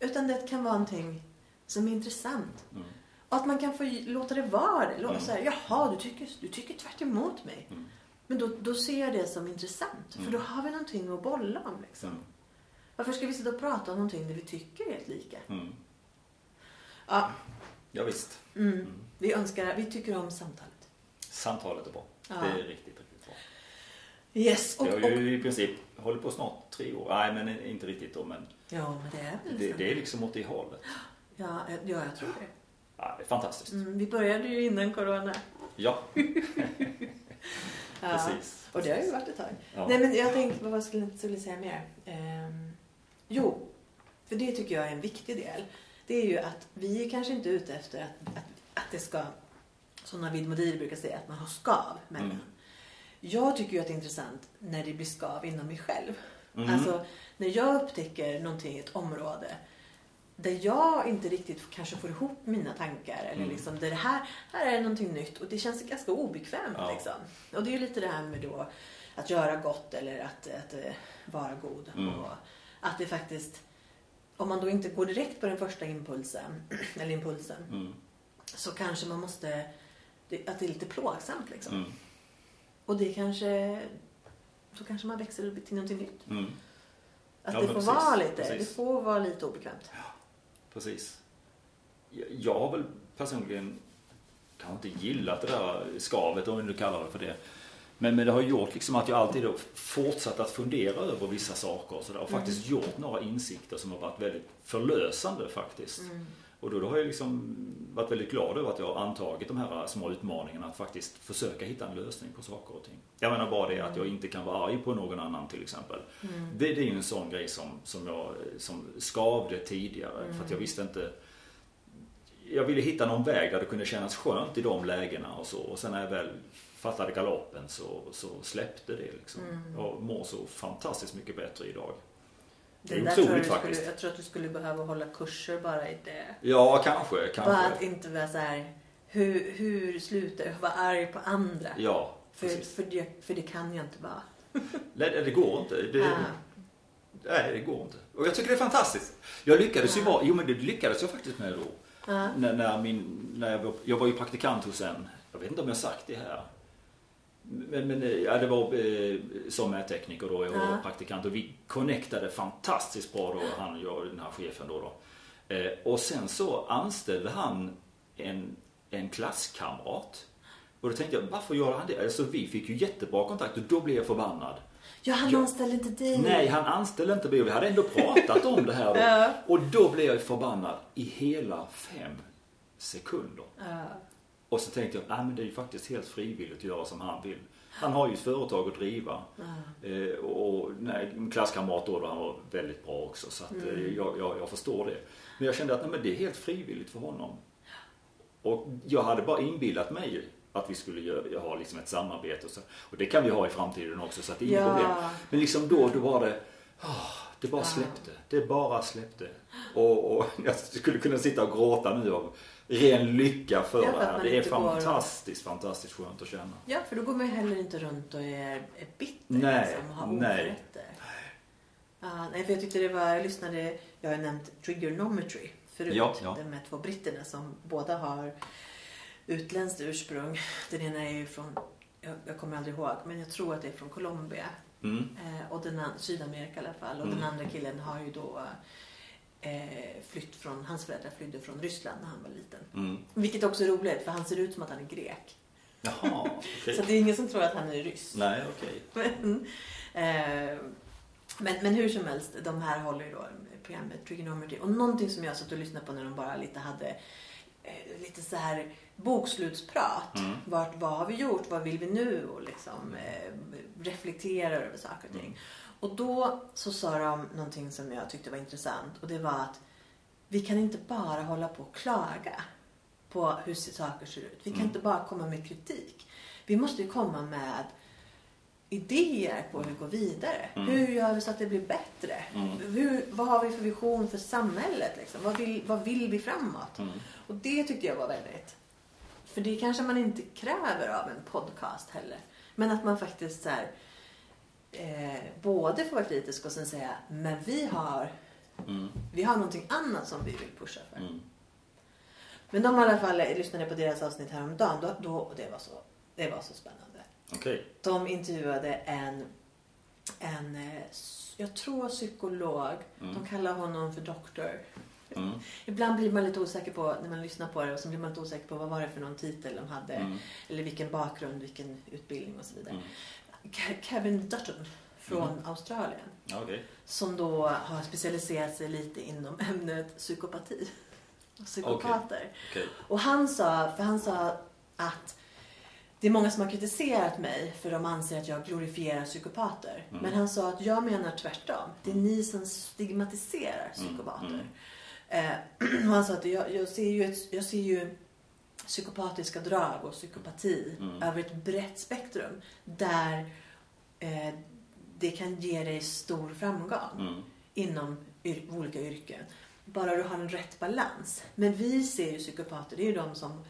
Utan det kan vara någonting som är intressant. Mm. Och att man kan få låta det vara det. Låta Mm. så här, Jaha, du tycker, du tycker tvärt emot mig. Mm. Men då, då ser jag det som intressant. För Mm. då har vi någonting att bolla om. Liksom. Mm. Varför ska vi sitta och prata om någonting där vi tycker helt lika? Mm. Ja, Ja, visst. mm. Mm. Vi önskar, vi tycker om samtalet. Samtalet är bra. Ja. Det är riktigt, riktigt bra. Yes, och, Vi och, har ju i princip hållit på snart tre år. Nej, men inte riktigt då. Men ja, men det är väl det, det är liksom åt det hållet. Ja, ja, jag tror det. Ja, det är fantastiskt. Mm, vi började ju innan corona. Ja, Ja. precis. Och det har ju varit ett tag. Ja. Nej men jag tänkte, vad skulle jag skulle säga mer? Ehm, jo, för det tycker jag är en viktig del. Det är ju att vi är kanske inte ute efter att, att, att det ska, som Navid Modiri brukar säga, att man har skav mellan. Mm. Jag tycker ju att det är intressant när det blir skav inom mig själv. Mm. Alltså när jag upptäcker någonting i ett område där jag inte riktigt kanske får ihop mina tankar. Eller Mm. liksom, det här, här är någonting nytt och det känns ganska obekvämt. Ja. Liksom. Och det är ju lite det här med då att göra gott eller att, att eh, vara god. Mm. Och att det faktiskt, om man då inte går direkt på den första impulsen, eller impulsen, Mm. så kanske man måste, att det är lite plågsamt liksom. Mm. Och det kanske, så kanske man växer till någonting nytt. Mm. Att Ja, det får precis, vara lite, precis. det får vara lite obekvämt. Precis. Jag- har väl personligen kanske inte gillat det där skavet, om vi nu kallar det för det. Men, men det har gjort liksom att jag alltid då fortsatt att fundera över vissa saker och, så där, och faktiskt gjort några insikter som har varit väldigt förlösande faktiskt. Mm. Och då, då har jag liksom varit väldigt glad över att jag har antagit de här små utmaningarna att faktiskt försöka hitta en lösning på saker och ting. Jag menar bara det att jag inte kan vara arg på någon annan till exempel. Mm. Det, det är ju en sån grej som, som jag som skavde tidigare för att jag visste inte jag ville hitta någon väg där det kunde kännas skönt i de lägena och så. Och sen när jag väl fattade galoppen så, så släppte det liksom. Mm. Jag mår så fantastiskt mycket bättre idag. Det är Det jag, otroligt faktiskt. skulle, jag tror att du skulle behöva hålla kurser bara i det. Ja, kanske. Bara att kanske. inte vara så här, hur, hur slutar jag vara arg på andra? Ja, För, för, det, för det kan jag inte vara. Nej, det går inte. Det, Ah. Nej, det går inte. Och jag tycker det är fantastiskt. Jag lyckades ju vara, jo men det lyckades jag faktiskt med då. Ja. När, när min, när jag, var, jag var ju praktikant hos en, jag vet inte om jag sagt det här. Men, men eh, ja, det var eh, som mättekniker då, jag var Ja. praktikant och vi connectade fantastiskt bra då, han och jag, den här chefen då. då. Eh, och sen så anställde han en, en klasskamrat. Och då tänkte jag, varför gör han det? Alltså vi fick ju jättebra kontakt och då blev jag förbannad. Ja, han Ja. anställde inte dig. Nej, han anställde inte mig. Vi hade ändå pratat om det här då. Ja. Och då blev jag förbannad i hela fem sekunder. Ja. Och så tänkte jag, nej men det är ju faktiskt helt frivilligt att göra som han vill. Han har ju ett företag att driva. Ja. Eh, och nej, klasskamrat då, han var väldigt bra också. Så att, eh, Mm. jag, jag, jag förstår det. Men jag kände att nej, men det är helt frivilligt för honom. Och jag hade bara inbillat mig att vi skulle göra, ha liksom ett samarbete. Och, så. och det kan vi ha i framtiden också, så att det är inget Ja. problem. Men liksom då, då var det, ah, det bara släppte. Det bara släppte. Och, och jag skulle kunna sitta och gråta nu av ren lycka för Ja, för det här. Det är inte går fantastiskt, fantastiskt skönt att känna. ja, för då går man ju heller inte runt och är, är bitter. Nej, liksom, och har nej. Ja, nej, för jag tyckte det var, jag lyssnade, jag har nämnt Trigonometry förut. Ja, ja. De här två britterna som båda har utländskt ursprung. Den ena är ju från, jag, jag kommer aldrig ihåg, men jag tror att det är från Colombia. Mm. Eh, och den Sydamerika i alla fall. Och Mm. den andra killen har ju då eh, flytt från, hans föräldrar flydde från Ryssland när han var liten. Mm. Vilket också är roligt för han ser ut som att han är grek. Jaha, okej. Så det är ingen som tror att han är ryss. Nej, okej. Men, eh, men, men hur som helst, de här håller ju då programmet Trigonometry. Och någonting som jag satt och lyssnade på när de bara lite hade eh, lite så här bokslutsprat. Mm. Vart, vad har vi gjort? Vad vill vi nu? Och liksom eh, reflekterar över saker och ting. Mm. Och då så sa de någonting som jag tyckte var intressant. Och det var att vi kan inte bara hålla på och klaga på hur saker ser ut. Vi kan Mm. inte bara komma med kritik. Vi måste ju komma med idéer på hur vi går vidare. Mm. Hur gör vi så att det blir bättre? Mm. Hur, vad har vi för vision för samhället? Liksom? Vad, vill, vad vill vi framåt? Mm. Och det tyckte jag var väldigt... För det kanske man inte kräver av en podcast heller. Men att man faktiskt så här, eh, både får vara kritisk och sen säga men vi har, Mm. vi har någonting annat som vi vill pusha för. Mm. Men de i alla fall jag lyssnade på deras avsnitt häromdagen då, då, och det var, så, det var så spännande. Okej. De intervjuade en, en eh, jag tror psykolog. Mm. De kallar honom för doktor. Mm. Ibland blir man lite osäker på, när man lyssnar på det, och så blir man lite osäker på vad var det för någon titel de hade. Mm. Eller vilken bakgrund, vilken utbildning och så vidare. Mm. Ke- Kevin Dutton från Australien. Ja, okej. Som då har specialiserat sig lite inom ämnet psykopati. Psykopater. Okej. Och han sa, för han sa att det är många som har kritiserat mig för de anser att jag glorifierar psykopater. Mm. Men han sa att jag menar tvärtom. Det är ni som stigmatiserar Mm, psykopater. Eh, och han sa att jag, jag, ser ju ett, jag ser ju psykopatiska drag och psykopati Mm. över ett brett spektrum. Där eh, det kan ge dig stor framgång Mm. inom yr- olika yrken. Bara du har en rätt balans. Men vi ser ju psykopater, det är ju de som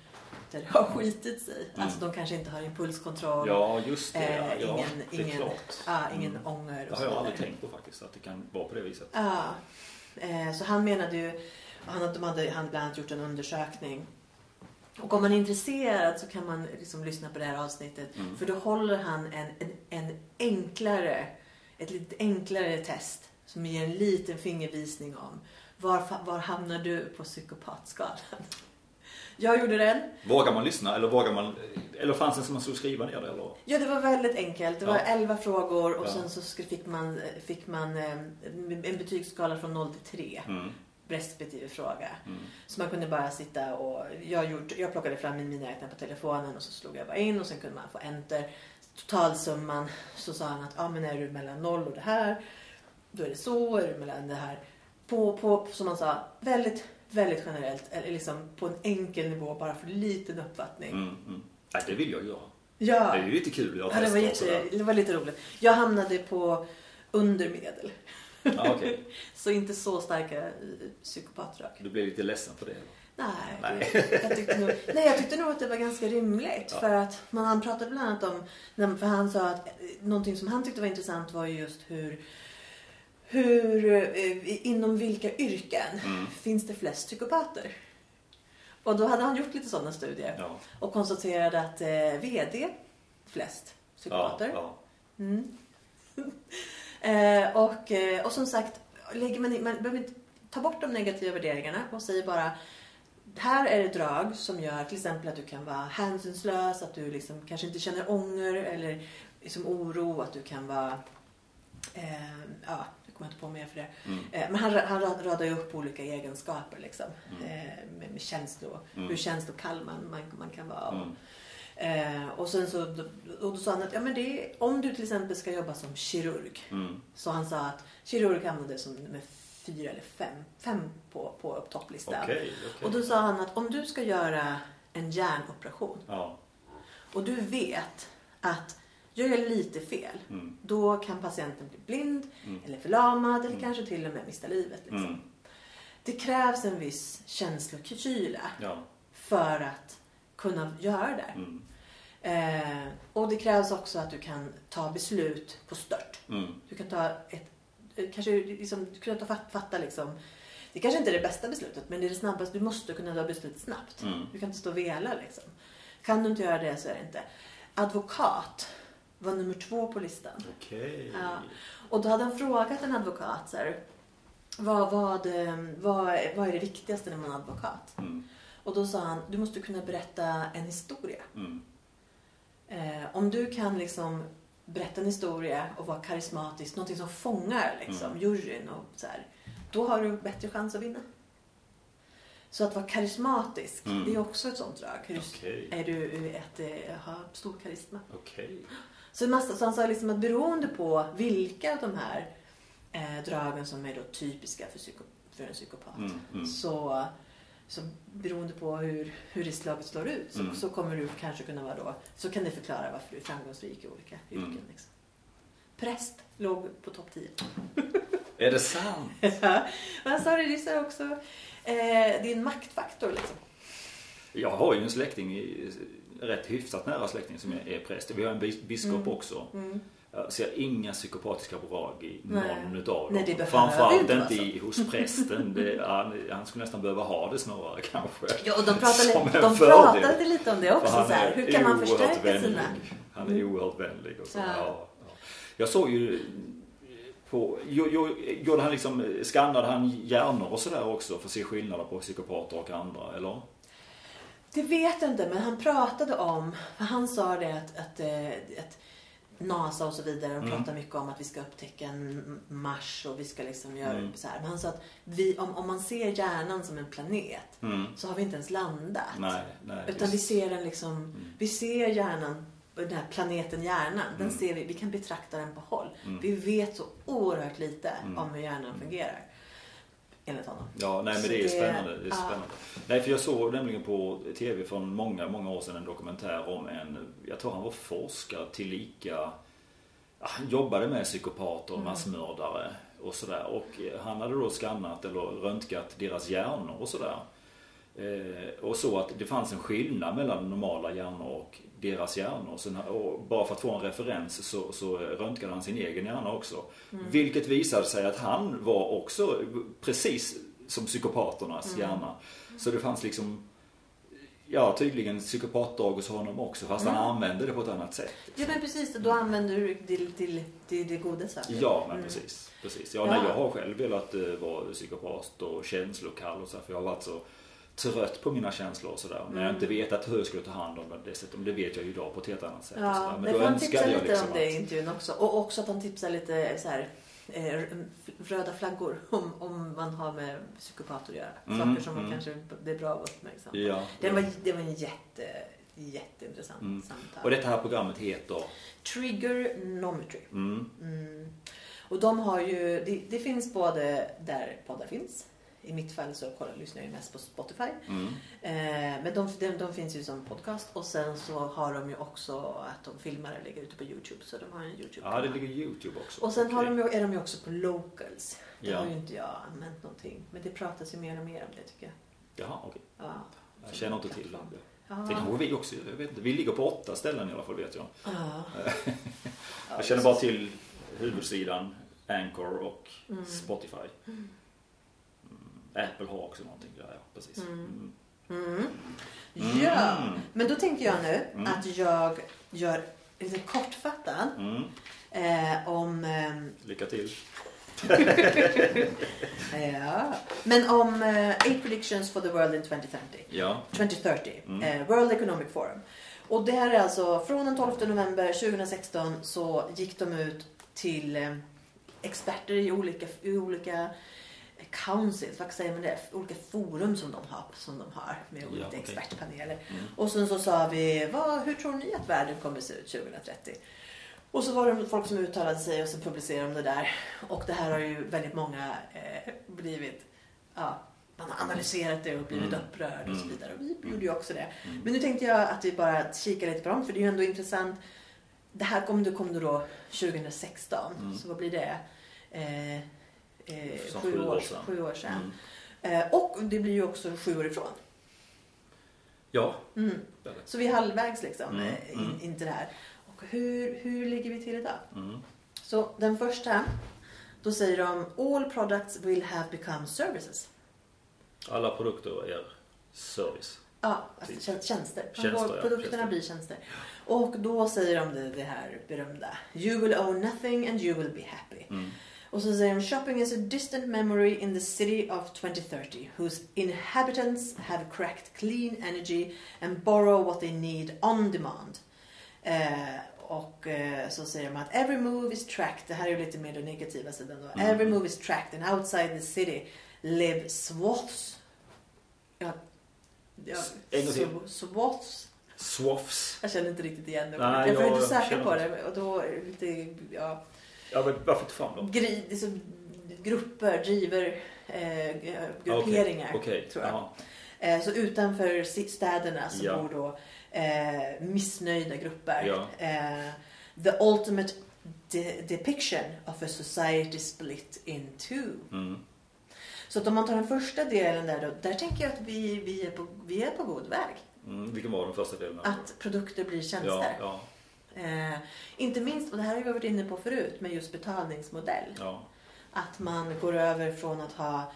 där det har skitit sig. Mm. Alltså de kanske inte har impulskontroll, Ja, just det. Eh, ja, ingen- det är ingen- klart. ah, ingen Mm. ånger Det och har så jag aldrig tänkt på faktiskt, att det kan vara på det viset. Ja. Eh, så han menade ju, han, de hade han bland annat gjort en undersökning. Och om man är intresserad så kan man liksom lyssna på det här avsnittet. Mm. För då håller han en, en, en enklare, ett lite enklare test som ger en liten fingervisning om var, var hamnar du på psykopatskalan. Jag gjorde den. Vågar man lyssna eller vågar man... Eller fanns det som man skulle skriva ner det eller? Ja, det var väldigt enkelt. Det var Ja. 11 frågor och Ja. sen så fick man, fick man eh, en betygsskala från 0 till 3 Mm. Respektive fråga. Mm. Så man kunde bara sitta och jag, gjorde, jag plockade fram min miniräknare på telefonen och så slog jag bara in och sen kunde man få enter. Totalsumman så sa han att ah, men är du mellan 0 och det här då är det så, är du mellan det här. På, på som man sa, väldigt, väldigt generellt, eller liksom på en enkel nivå bara för en liten uppfattning. Mm. Mm. Nej, det vill jag göra. Ja. Det är ju lite kul att göra Ja, det, var jätte, det var lite roligt. Jag hamnade på undermedel. Ja, okej. Så inte så starka eh, psykopatdrag. Du blev lite ledsen för det? Nej, Nej. Jag, tyckte nog, nej, jag tyckte nog att det var ganska rimligt. Ja. För att man, han pratade bland annat om, när- för han sa att eh, någonting som han tyckte var intressant var just hur, hur eh, inom vilka yrken Mm. finns det flest psykopater? Och då hade han gjort lite sådana studier Ja. och konstaterade att eh, VD flest psykopater. Ja, Mm. eh, och, eh, och som sagt, lägger man, in- man behöver inte ta bort de negativa värderingarna och säger bara här är det drag som gör till exempel att du kan vara hänsynslös, att du liksom kanske inte känner ånger eller liksom oro, att du kan vara eh, ja, jag kommer inte på mer för det. Mm. Eh, men han, han ra- radar ju upp olika egenskaper liksom. Mm. Eh, med, med känslor, Mm. hur känslokall man, man, man kan vara. och- Mm. Eh, och sen så och då sa han att ja, men det är, om du till exempel ska jobba som kirurg. Mm. Så han sa att kirurg hamnade som nummer fyra eller fem, fem på, på topplistan. Okej, okej. Och då sa han att om du ska göra en hjärnoperation Ja. och du vet att gör jag lite fel Mm. då kan patienten bli blind Mm. eller förlamad eller Mm. kanske till och med mista livet. Liksom. Mm. Det krävs en viss känslokyla Ja. för att kunna göra det. Mm. Eh, och det krävs också att du kan ta beslut på stört. Mm. Du kan ta ett, eh, kanske liksom, du kan ta fatta, fatta liksom, det kanske inte är det bästa beslutet men det är det snabbaste, du måste kunna ta beslut snabbt. Mm. Du kan inte stå och vela liksom. Kan du inte göra det så är det inte. Advokat var nummer två på listan. Okej. Ja. Och då hade han frågat en advokat så här, vad, vad, eh, vad, vad är det viktigaste när man är advokat? Mm. Och då sa han, du måste kunna berätta en historia. Mm. Eh, om du kan liksom berätta en historia och vara karismatisk, någonting som fångar liksom, Mm. juryn och så här, då har du bättre chans att vinna. Så att vara karismatisk, Mm. det är också ett sånt drag. Okej. Är du ett, eh, har stor karisma? Okej. Så, massa, så han sa liksom att beroende på vilka av de här eh, dragen som är då typiska för, psyko, för en psykopat. Mm, mm. Så, så beroende på hur, hur riskslaget slår ut så, Mm. så kommer du kanske kunna vara då, så kan det förklara varför du är framgångsrik i olika yrken. Mm. Liksom. Präst låg på topp 10. Är det sant? Men han sa det, det är så också, eh, en maktfaktor liksom. Jag har ju en släkting, rätt hyfsat nära släkting som är, präst. Vi har en bis- biskop Mm. också. Jag ser inga psykopatiska drag i Nej. någon utav dem. Nej, det Framförallt inte inte vara i, hos prästen. Det, han, han skulle nästan behöva ha det snarare kanske. Ja, och de pratade, de pratade lite om det också. Så här, är hur kan man förstärka vänlig. sina... Han är Mm. oerhört vänlig. Och så. Ja. Ja. Ja, Jag såg ju på, jo, jo, gjorde han liksom, skannade han hjärnor och sådär också för att se skillnader på psykopater och andra, eller? Det vet jag inte, men han pratade om, för han sa det att, att, eh, att NASA och så vidare, de Mm. pratar mycket om att vi ska upptäcka en Mars och vi ska liksom göra Mm. så här. Men han sa att vi, om, om man ser hjärnan som en planet Mm. så har vi inte ens landat. Nej, nej. Utan vi just- ser den liksom, vi ser hjärnan, den här planeten hjärnan, den Mm. ser vi, vi kan betrakta den på håll. Mm. Vi vet så oerhört lite Mm. om hur hjärnan fungerar. Enligt honom. Ja, nej men det är det- spännande. Det är ja. spännande. Nej, för jag såg nämligen på TV för många, många år sedan en dokumentär om en, jag tror han var forskare tillika, ja, han jobbade med psykopater och Mm. massmördare och sådär. Och eh, han hade då skannat eller röntgat deras hjärnor och sådär. Eh, och så att det fanns en skillnad mellan normala hjärnor och deras hjärnor. Och bara för att få en referens så, så röntgade han sin egen hjärna också. Mm. Vilket visade sig att han var också precis som psykopaternas Mm. hjärna. Så det fanns liksom Ja, tydligen psykopatdrag hos honom också fast han Mm. använde det på ett annat sätt. Ja men precis, då använder du det till, till, till det goda saker. Ja, men Mm. precis. precis. Ja, Ja. Nej, jag har själv velat eh, vara psykopat och känslokall och så här, för jag har varit så trött på mina känslor och sådär. Men jag har inte Mm. vetat hur jag skulle ta hand om det dessutom. Det vet jag ju idag på ett helt annat sätt. Ja, men han tipsar lite liksom om det i intervjun också. Och också att han tipsar lite så här, eh, röda flaggor om, om man har med psykopater att göra. Mm, Saker som man mm. kanske det är bra att uppmärksamma. Ja. Det, var, det var en jätte, jätteintressant Mm. samtal. Och detta här programmet heter? Triggernometry. Mm. Mm. Och de har ju, det, det finns både där poddar finns. I mitt fall så kollar, lyssnar jag ju mest på Spotify. Mm. Eh, men de, de, de finns ju som podcast och sen så har de ju också att de filmar och lägger ut på Youtube. Så de har en youtube Ja, det ligger Youtube också. Och sen har de är de ju också på locals. Det Ja. har ju inte jag använt någonting. Men det pratas ju mer och mer om det tycker jag. Jaha, okej. Ja. Jag känner inte till det. Ja. Det kanske vi också jag vet inte. Vi ligger på åtta ställen i alla fall vet jag. Ja. Jag känner bara till huvudsidan, Anchor och Mm. Spotify. Mm. Apple har också någonting där, ja precis. Mm. Mm. Mm. Ja, men då tänker jag nu Mm. att jag gör lite kortfattat Mm. eh, om ehm, Lycka till. Ja. Men om eh, Eight Predictions for the World in 2030. Ja. 2030. Mm. Eh, World Economic Forum. Och det här är alltså från den 12 november 2016 så gick de ut till eh, experter i olika, i olika councils, vad säger man det? Olika forum som de har, som de har med olika okej. expertpaneler. Mm. Och sen så sa vi, vad, hur tror ni att världen kommer se ut 2030? Och så var det folk som uttalade sig och så publicerade de det där. Och det här har ju väldigt många eh, blivit, ja, man har analyserat det och blivit Mm. upprörd och så Mm. vidare. Och vi gjorde ju också det. Mm. Men nu tänkte jag att vi bara kikar lite på dem för det är ju ändå intressant. Det här kom, det kom då 2016, Mm. så vad blir det? Eh, eh, sju, år sedan. sju år sedan. Mm. Eh, och det blir ju också sju år ifrån. Ja. Mm. Så vi är halvvägs liksom Mm, eh, in, mm. in till det här. Och hur, hur ligger vi till idag? Mm. Så den första, då säger de All products will have become services. Alla produkter är service. Ja, alltså tjän- tjänster. Tjänster, ja, Produkterna tjänster. blir tjänster. Och då säger de det, det här berömda. You will own nothing and you will be happy. Mm. Och så säger de shopping is a distant memory in the city of 2030 whose inhabitants have cracked clean energy and borrow what they need on demand. Eh, och eh, så säger de att every move is tracked. Det här är ju lite mer den negativa sidan då. Mm. Every move is tracked and outside the city live swaths. Ja, ja, En gång till. sw- swaths. Swaffs. Jag känner inte riktigt igen det. Nej, jag jag inte känner på det. Och då är det lite, ja, Ja, men varför inte fram dem? gri, så, grupper, driver, eh, grupperingar Okej, tror jag. jaha. Eh, så utanför städerna så Ja. bor då eh, missnöjda grupper. Ja. Eh, the ultimate de- depiction of a society split in two. Mm. Så att om man tar den första delen där då, där tänker jag att vi, vi, är, på, vi är på god väg. Mm. Vilken var den första delen? Att produkter blir tjänster. Ja, Eh, inte minst, och det här har vi varit inne på förut, med just betalningsmodell. ja. Att man går över från att ha,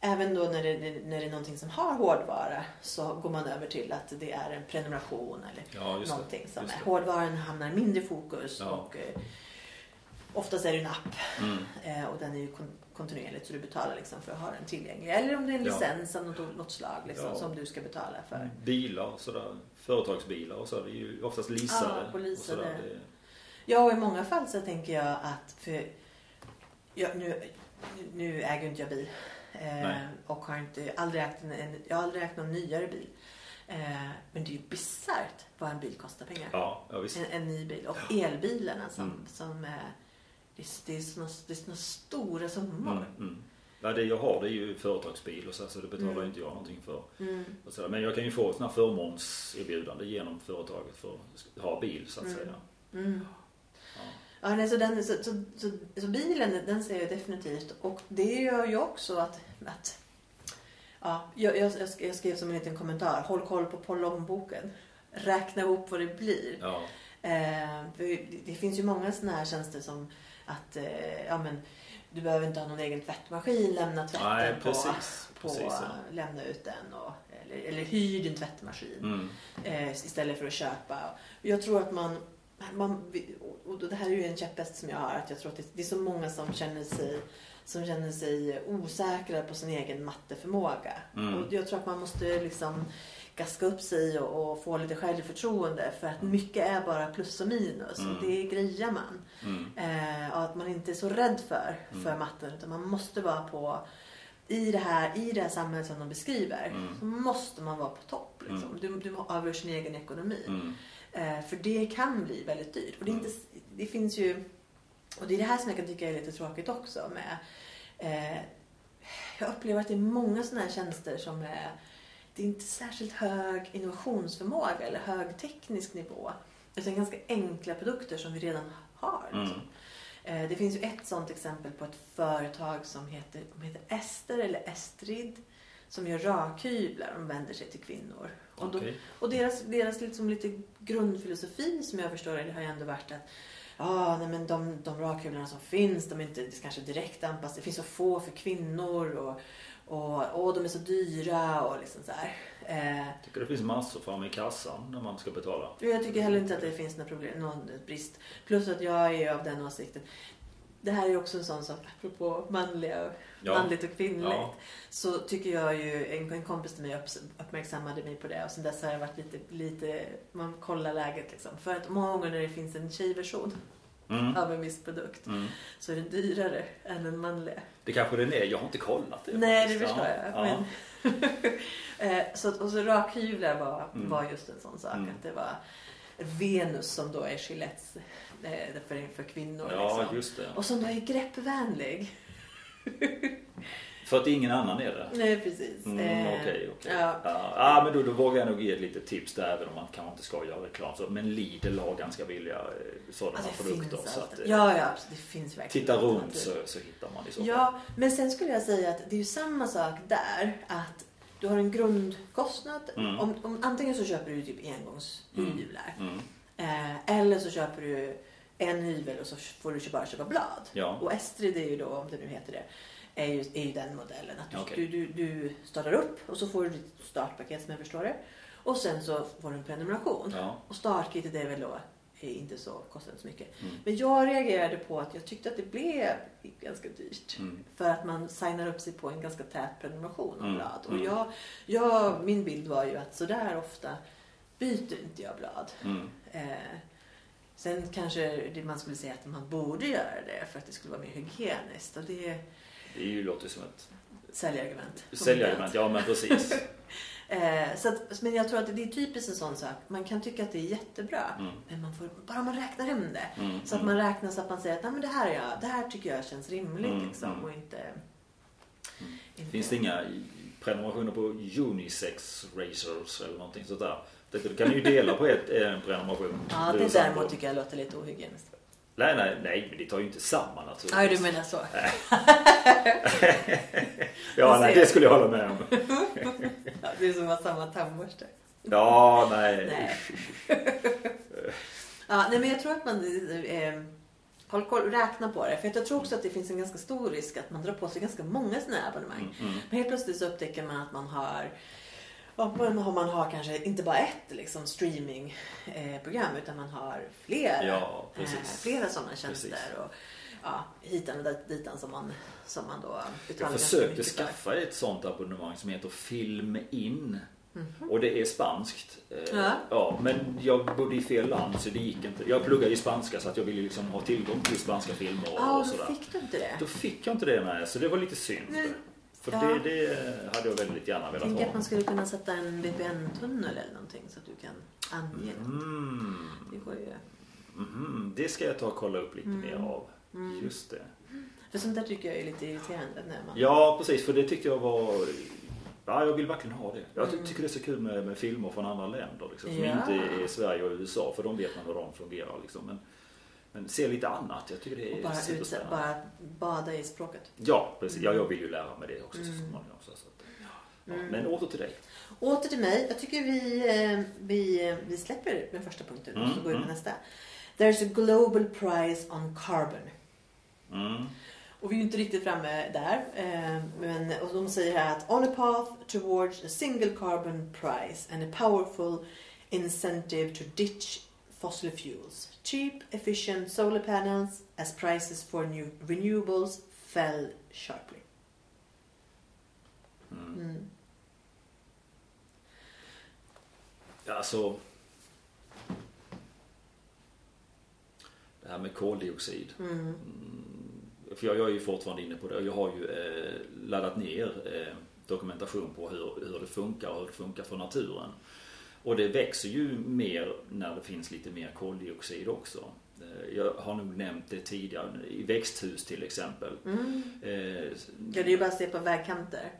även då när det, när det är någonting som har hårdvara, så går man över till att det är en prenumeration eller ja just någonting det. som just är. det. Hårdvaran hamnar mindre i fokus Ja. och eh, oftast är det en app Mm. eh, och den är ju kon- kontinuerligt så du betalar liksom för att ha den tillgänglig. Eller om det är en Ja. licens av något, något slag liksom, som du ska betala för. Bilar och sådär. Företagsbilar och så. Det är ju oftast leasade. Ja, leasade. och. Det- Ja, och i många fall så tänker jag att för jag, nu, nu äger inte jag bil eh, och har inte, aldrig ägt en, en, jag har aldrig ägt någon nyare bil. Eh, men det är ju bisarrt vad en bil kostar pengar. Ja, ja. En, en ny bil. Och elbilarna som, Mm. som eh, det, är, det, är såna, det är såna stora summor. Mm, mm. Ja, det jag har det är ju företagsbil och så, så det betalar Mm. inte jag någonting för. Mm. Och så, men jag kan ju få sådana förmånserbjudande genom företaget för att ha bil så att Mm. säga. Mm. Ja. Ja, nej, så, den, så, så, så, så bilen, den ser jag definitivt. Och det gör ju också att... att ja, jag, jag, jag sk- jag skrev som en liten kommentar. Håll koll på plånboken. Räkna ihop vad det blir. Ja. Eh, det, det finns ju många sådana här tjänster som att eh, ja, men, du behöver inte ha någon egen tvättmaskin. Lämna tvätten Nej, på, precis. på precis ja. lämna ut den. Och, eller, eller hyr din tvättmaskin Mm. eh, istället för att köpa. Jag tror att man, man och det här är ju en käpphäst som jag har, att jag tror att det, det är så många som känner sig som känner sig osäkra på sin egen matteförmåga. Mm. Och jag tror att man måste liksom gaska upp sig och, och få lite självförtroende för att mycket är bara plus och minus Mm. och det grejar man. Mm. Eh, och att man inte är så rädd för, för Mm. matten utan man måste vara på i det här, i det här samhället som de beskriver Mm. så måste man vara på topp. Liksom. Du, du över sin egen ekonomi. Mm. Eh, för det kan bli väldigt dyrt. Och det, inte, det finns ju, och det är det här som jag kan tycka är lite tråkigt också med eh, jag upplever att det är många sådana här tjänster som är det är inte särskilt hög innovationsförmåga eller hög teknisk nivå. Utan ganska enkla produkter som vi redan har. Liksom. Eh, Det finns ju ett sådant exempel på ett företag som heter, heter Ester eller Estrid som gör rakhyvlar. De vänder sig till kvinnor. Och, då, och deras, deras liksom lite grundfilosofi som jag förstår det har ju ändå varit att Ja, nej men de, de rakhyvlarna som finns, de är inte kanske direkt anpassade. Det finns så få för kvinnor och, och, och de är så dyra och liksom så här. Eh, Jag tycker det finns massor framme i kassan när man ska betala. jag tycker heller inte att det finns några problem, någon brist. Plus att jag är av den åsikten. Det här är också en sån sak, apropå manliga, och- Ja. manligt och kvinnligt. Ja. Så tycker jag ju, en, en kompis till mig uppmärksammade mig på det och sen dess har jag varit lite, lite man kollar läget liksom. För att många gånger när det finns en tjejversion Mm. av en viss produkt Mm. så är den dyrare än den manliga. Det kanske den är. Jag har inte kollat det. Nej, det faktiskt. förstår Ja. jag. Ja. Men, eh, så, och så rakhyvlar var, Mm. var just en sån sak. Mm. Att det var Venus som då är Gillettes eh, för, för kvinnor. ja, liksom. just det. Och som då är greppvänlig. För att ingen annan är det. Nej, precis. Mm, Eh, Okej, okej. ja. Ja, ja, men då, då vågar jag nog ge ett litet tips där även om man kanske inte ska göra reklam. Så, men Lidl har ganska billiga eh, sådana det produkter. Så allt. att, eh, Ja, ja, absolut. det finns verkligen. titta runt så, så hittar man i så fall. Ja, men sen skulle jag säga att det är ju samma sak där. Att du har en grundkostnad. Mm. Om, om, antingen så köper du typ engångshyvlar. Mm. Eh, eller så köper du en hyvel och så får du bara köpa blad. Ja. Och Estrid är ju då, om det nu heter det, är ju, är ju den modellen. Att du, Okej. du, du, startar upp och så får du ditt startpaket som jag förstår det. Och sen så får du en prenumeration. Ja. Och startkitet är väl då är inte så, kostar inte så mycket. Mm. Men jag reagerade på att jag tyckte att det blev ganska dyrt. Mm. För att man signar upp sig på en ganska tät prenumeration av Mm, blad. Och mm. jag, jag, min bild var ju att sådär ofta byter inte jag blad. Mm. Eh, Sen kanske man skulle säga att man borde göra det för att det skulle vara mer hygieniskt. Och det Det är ju, låter som ett säljargument. säljargument. Ja, men precis. Eh, så att, men jag tror att det är typiskt en sån sak. Man kan tycka att det är jättebra. Mm. Men man får, bara man räknar hem det. Mm, Så att man räknar så att man säger att Nej, men det, här är jag, det här tycker jag känns rimligt. Mm, liksom, mm. och inte, inte... Finns det inga prenumerationer på Unisex Racers eller någonting sånt där? Det kan du ju dela på ett, en prenumeration. Ja, Du det däremot tycker jag låter lite ohygieniskt. Nej, nej, nej, men det tar ju inte samman naturligtvis. du menar så. Ja, nej, det skulle jag hålla med om. Ja, det är som att ha samma tandborste. Ja, nej. Nej. Ja, nej, men jag tror att man eh, håll koll, räkna på det. För jag tror också att det finns en ganska stor risk att man drar på sig ganska många sådana här abonnemang. Mm, mm. Men helt plötsligt så upptäcker man att man har Man har, man har kanske inte bara ett liksom, streamingprogram utan man har flera, Ja, eh, flera sådana tjänster. Precis. Och, ja, hitan och dit- ditan som man, som man då betalar Jag försökte mycket för. skaffa ett sånt abonnemang som heter Film In. Mhm. Och det är spanskt. Eh, Ja. ja, men jag bodde i fel land så det gick inte. Jag pluggade i spanska så att jag ville liksom ha tillgång till spanska filmer och, Ja, och då sådär. fick du inte det. Då fick jag inte det med så det var lite synd. Nej. För Ja. det, det hade jag väldigt gärna velat Tänk att ha. man skulle kunna sätta en VPN-tunnel eller någonting så att du kan ange. Mm. Det går ju. Mhm, Det ska jag ta och kolla upp lite Mm. mer av. Mm. Just det. För sånt där tycker jag är lite irriterande när man... Ja, precis. För det tyckte jag var... Ja, jag vill verkligen ha det. Jag Mm. tycker det är så kul med, med filmer från andra länder. Liksom, som Ja. inte är Sverige och USA. För de vet man hur de fungerar. Liksom. Men, men se lite annat. Jag tycker det är Och bara, utse, bara bada i språket. Ja, precis. Ja, jag vill ju lära mig det också så Mm. småningom. Så, så ja. Mm. Men åter till dig. Åter till mig. Jag tycker vi, eh, vi, eh, vi släpper den första punkten och så Mm, går vi på mm. nästa. There's a global price on carbon. Mm. Och vi är ju inte riktigt framme där. eh, Men, och de säger här att on a path towards a single carbon price and a powerful incentive to ditch fossil fuels. Cheap, efficient solar panels as prices for new renewables fell sharply. Mm. Mm. Alltså... Det här med koldioxid. Mm. Mm, För jag, jag är ju fortfarande inne på det. Jag har ju eh, laddat ner eh, dokumentation på hur, hur det funkar och hur det funkar för naturen. Och det växer ju mer när det finns lite mer koldioxid också. Eh, jag har nog nämnt det tidigare. I växthus till exempel. Mm. Eh, Ja, det är ju bara att se på vägkanter.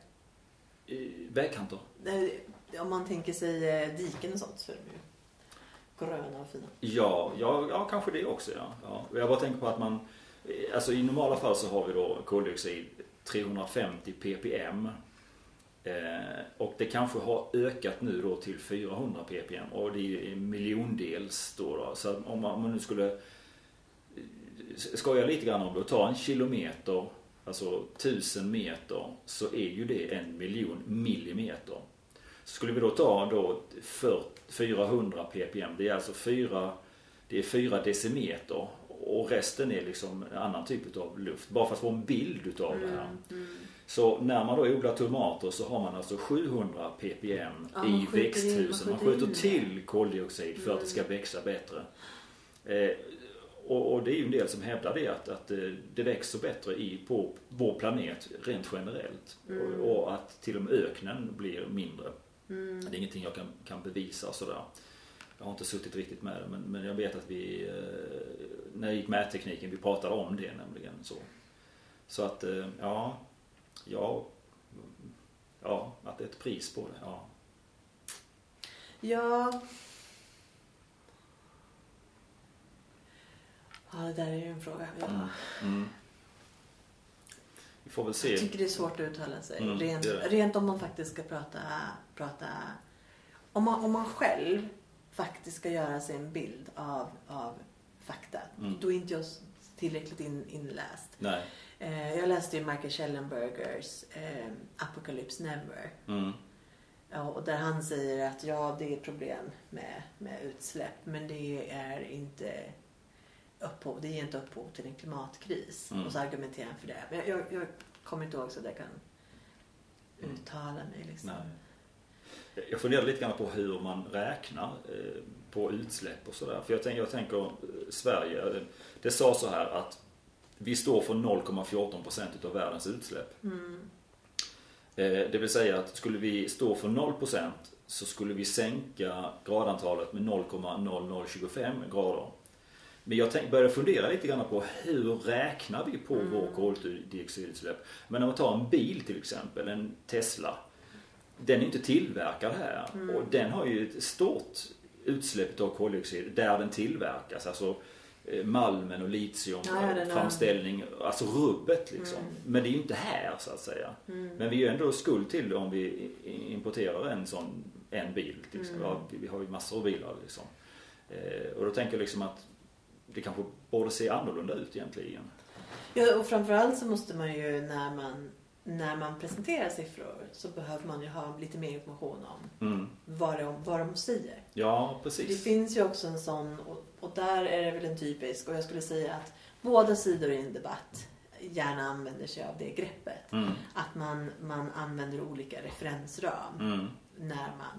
i vägkanter. Eh, Om man tänker sig eh, diken och sånt så är de ju gröna och fina. Ja, ja, ja kanske det också ja. ja. Jag bara tänker på att man, eh, alltså i normala fall så har vi då koldioxid 350 ppm. Eh, och det kanske har ökat nu då till 400 ppm och det är miljondels då. då. Så om man, om man nu skulle eh, skoja lite grann om det och ta en kilometer, alltså 1000 meter, så är ju det en miljon millimeter. Skulle vi då ta då 400 ppm, det är alltså 4, det är 4 decimeter och resten är liksom en annan typ av luft. Bara för att få en bild utav det här. Mm. mm. Så när man då odlar tomater så har man alltså 700 ppm Ja, i växthusen. man skjuter till koldioxid för att det ska Mm. växa bättre. Eh, och, och det är ju en del som hävdar det att, att eh, det växer bättre i, på vår planet rent generellt. Mm. Och, och att till och med öknen blir mindre. Mm. Det är ingenting jag kan, kan bevisa sådär. Jag har inte suttit riktigt med det men, men jag vet att vi, eh, när jag gick mättekniken, vi pratade om det nämligen. Så, så att, eh, ja, ja, ja, att det är ett pris på det. Ja. Ja. Ja, det där är ju en fråga. Ja. Mm. Mm. Vi får väl Jag se. tycker det är svårt att uttala sig. Mm, rent, det det. rent om man faktiskt ska prata... prata om, man, om man själv faktiskt ska göra sig en bild av, av fakta. Mm. Då är inte jag tillräckligt in, inläst. Nej. Eh, jag läste ju Michael Schellenbergers eh, Apocalypse Never. Mm. Och där han säger att ja, det är problem med, med utsläpp men det är inte upphov, det ger inte upphov till en klimatkris. Mm. Och så argumenterar han för det. Men jag, jag, jag kommer inte ihåg så att jag kan uttala mig. Liksom. Nej. jag funderar lite grann på hur man räknar eh, på utsläpp och sådär. För jag tänker, jag tänker eh, Sverige, eh, det sa så här att vi står för 0,14% utav världens utsläpp. Mm. Eh, Det vill säga att skulle vi stå för 0% så skulle vi sänka gradantalet med 0,0025 grader. Men jag började fundera lite grann på hur räknar vi på vår koldioxidutsläpp? Men om man tar en bil till exempel, en Tesla. Den är inte tillverkad här och den har ju ett stort utsläpp av koldioxid där den tillverkas. Alltså malmen och litium, Ja, alltså rubbet liksom. Mm. Men det är ju inte här så att säga. Men vi är ju ändå skuld till det om vi importerar en sån, en bil exempel. Mm. Vi- har ju massor av bilar liksom. Eh, och då tänker jag liksom att det kanske borde se annorlunda ut egentligen. Ja, och framförallt så måste man ju när man, när man presenterar siffror så behöver man ju ha lite mer information om Mm. vad de, vad de säger. Ja, Det precis. finns ju också en sån, och, där är det väl en typisk, och jag skulle säga att båda sidor i en debatt gärna använder sig av det greppet. Mm. Att man, man använder olika referensram Mm. när, man,